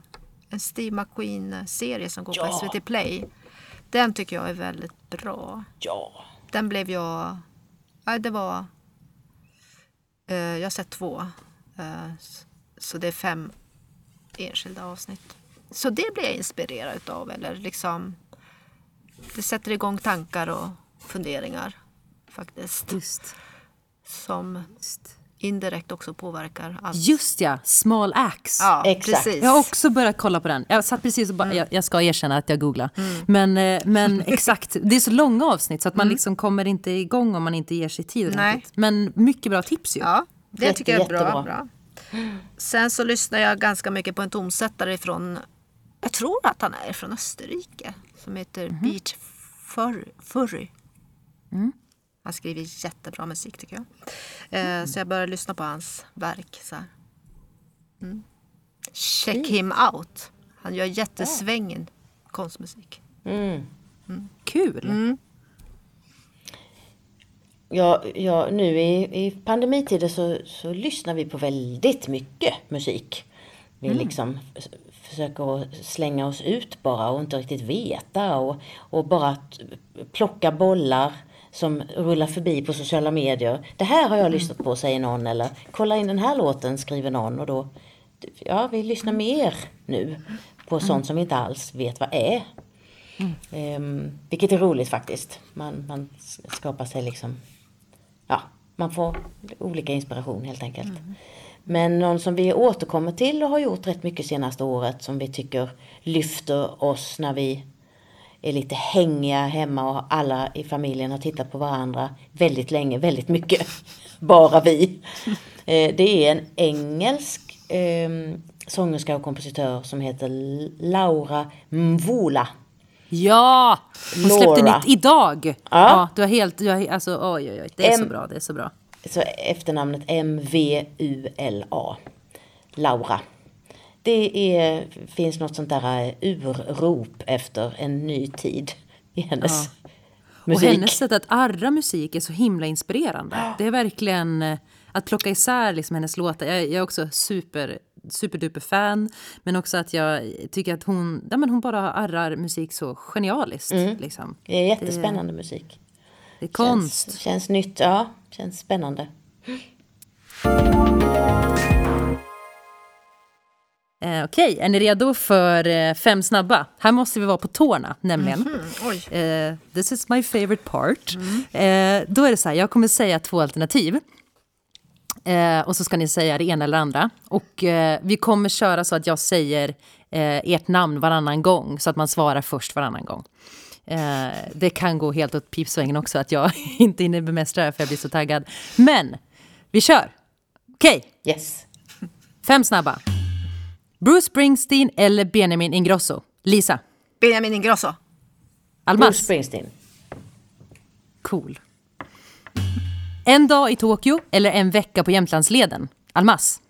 En Steve McQueen-serie som går Ja. på SVT Play. Den tycker jag är väldigt bra. Ja. Den blev jag... Ja, det var... Eh, jag har sett två. Eh, så det är fem enskilda avsnitt. Så det blir jag inspirerad utav. Eller liksom... Det sätter igång tankar och funderingar faktiskt. Just. Som indirekt också påverkar allt. Just ja, Small Axe. Ja, Exakt. precis. Jag har också börjat kolla på den. Jag satt precis och bara, jag, jag ska erkänna att jag googlar. Men, eh, men exakt, det är så långa avsnitt så att man liksom kommer inte igång om man inte ger sig tid. Men mycket bra tips ju. Ja, det Jätte- tycker jag är bra, bra. Sen så lyssnar jag ganska mycket på en tonsättare från, jag tror att han är från Österrike, som heter Beach Fur- Furry. Han skriver jättebra musik tycker jag. Eh, Så jag började lyssna på hans verk. Så här. Mm. Check him out. Han gör jättesvängen konstmusik. Mm. Kul. Ja, ja, nu i, i pandemitider så, så lyssnar vi på väldigt mycket musik. Vi liksom f- försöker slänga oss ut bara och inte riktigt veta och, och bara plocka bollar som rullar förbi på sociala medier. Det här har jag lyssnat på, säger någon. Eller kolla in den här låten, skriver någon. Och då, ja, vi lyssnar mer nu på sånt som vi inte alls vet vad är. Ehm, vilket är roligt faktiskt. Man, man skapar sig liksom ja, man får olika inspiration helt enkelt. Men någon som vi återkommer till och har gjort rätt mycket senaste året som vi tycker lyfter oss när vi är lite hängiga hemma och alla i familjen har tittat på varandra väldigt länge, väldigt mycket. Bara vi. Eh, Det är en engelsk eh, sångerska och kompositör som heter Laura Mvula. Ja! Hon släppte Laura. nytt idag. Ja. du har helt, du har, alltså oj oj oj. Det är så Em- bra, det är så bra. Så efternamnet M-V-U-L-A. Laura. Det är, finns något sånt där eh, urrop efter en ny tid i hennes Och musik. hennes sätt att arra musik är så himla inspirerande. Det är verkligen eh, att plocka isär liksom hennes låtar. Jag, jag är också super, superduper fan. Men också att jag tycker att hon, ja, men hon bara arrar musik så genialiskt. Liksom. Det är jättespännande musik. Det är konst. Känns, känns nytt, ja. Känns spännande. Eh, Okej, är ni redo för eh, fem snabba? Här måste vi vara på tårna nämligen. Oj. Eh, this is my favorite part. Eh, då är det så här, jag kommer säga två alternativ. Eh, och så ska ni säga det ena eller andra. Och eh, vi kommer köra så att jag säger eh, ert namn varannan gång. Så att man svarar först varannan gång. Det kan gå helt åt pipsvängen också att jag inte hinner bemästra det här för jag blir så taggad. Men vi kör! Okej, Yes. fem snabba. Bruce Springsteen eller Benjamin Ingrosso? Lisa? Benjamin Ingrosso. Bruce Almas? Springsteen. Cool. En dag i Tokyo eller en vecka på Jämtlandsleden? Almas?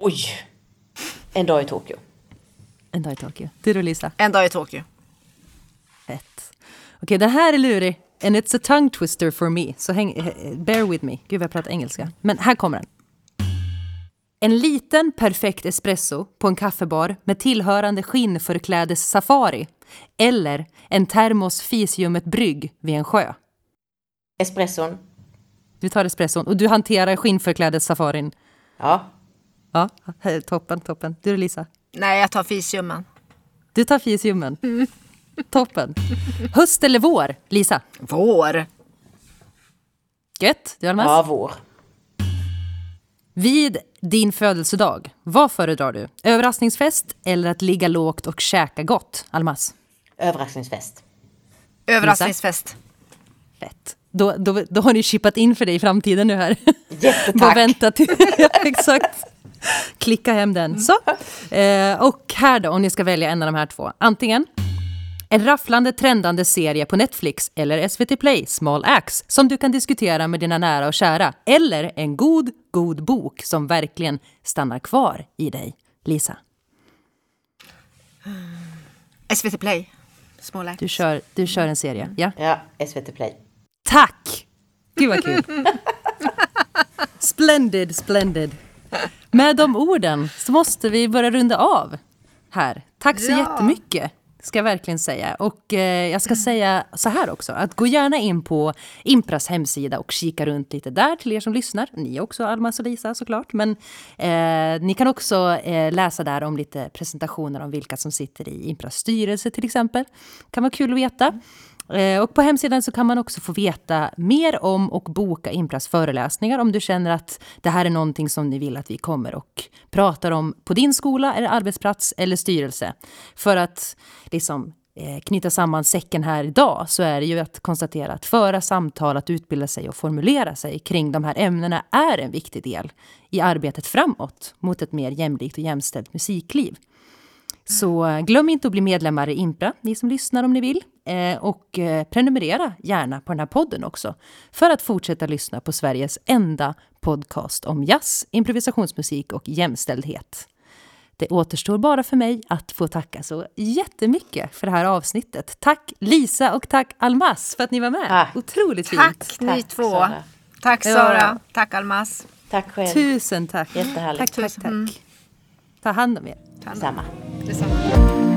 Oj! En dag i Tokyo. En dag i Tokyo. Du då Lisa? En dag i Tokyo. Fett. Okej, den här är lurig. And it's a tongue twister for me. Så häng, eh, bear with me. Gud, vad jag pratar engelska. Men här kommer den. En liten perfekt espresso på en kaffebar med tillhörande skinnförklädes safari. Eller en termos fisljummet brygg vid en sjö. Espresson. Du tar espresson och du hanterar skinnförklädes safarin. Ja. Ja, toppen, toppen. Du Lisa? Nej, jag tar fisljummen. Du tar fisljummen. Toppen. Höst eller vår, Lisa? Vår. Gött. Du Almas? Ja, vår. Vid din födelsedag, vad föredrar du? Överraskningsfest eller att ligga lågt och käka gott? Almas? Överraskningsfest. Överraskningsfest. Fett. Då, då, då har ni chippat in för dig i framtiden nu här. Jättetack. Bara vänta till... ja, exakt. Klicka hem den. Så. Eh, och här då, om ni ska välja en av de här två. Antingen en rafflande trendande serie på Netflix eller SVT Play, Small Axe, som du kan diskutera med dina nära och kära. Eller en god, god bok som verkligen stannar kvar i dig. Lisa, SVT Play. Small Axe. du kör, du kör en serie. Ja? Ja, SVT Play. Tack! Gud vad kul. Splendid, splendid. Med de orden så måste vi börja runda av här. Tack så Ja. jättemycket. Ska jag verkligen säga. Och eh, jag ska säga så här också. Att gå gärna in på Impras hemsida och kika runt lite där till er som lyssnar. Ni också, Alma och Lisa såklart. Men eh, ni kan också eh, läsa där om lite presentationer om vilka som sitter i Impras styrelse till exempel. kan vara kul att veta. Eh, och på hemsidan så kan man också få veta mer om och boka Impras föreläsningar om du känner att det här är någonting som ni vill att vi kommer och pratar om på din skola eller arbetsplats eller styrelse. För att liksom eh, knyta samman säcken här idag så är det ju att konstatera att föra samtal, att utbilda sig och formulera sig kring de här ämnena är en viktig del i arbetet framåt mot ett mer jämlikt och jämställt musikliv. Så glöm inte att bli medlemmar i Impra, ni som lyssnar om ni vill. Eh, och eh, prenumerera gärna på den här podden också. För att fortsätta lyssna på Sveriges enda podcast om jazz, improvisationsmusik och jämställdhet. Det återstår bara för mig att få tacka så jättemycket för det här avsnittet. Tack Lisa och tack Almas för att ni var med. Tack. Otroligt fint. Tack ni Tack, två. Sara. Tack Ja. Sara. Tack Almas. Tack själv. Tusen tack. Jättehärligt. Tack, tack, tack. Ta hand om er. Samma. Detsamma.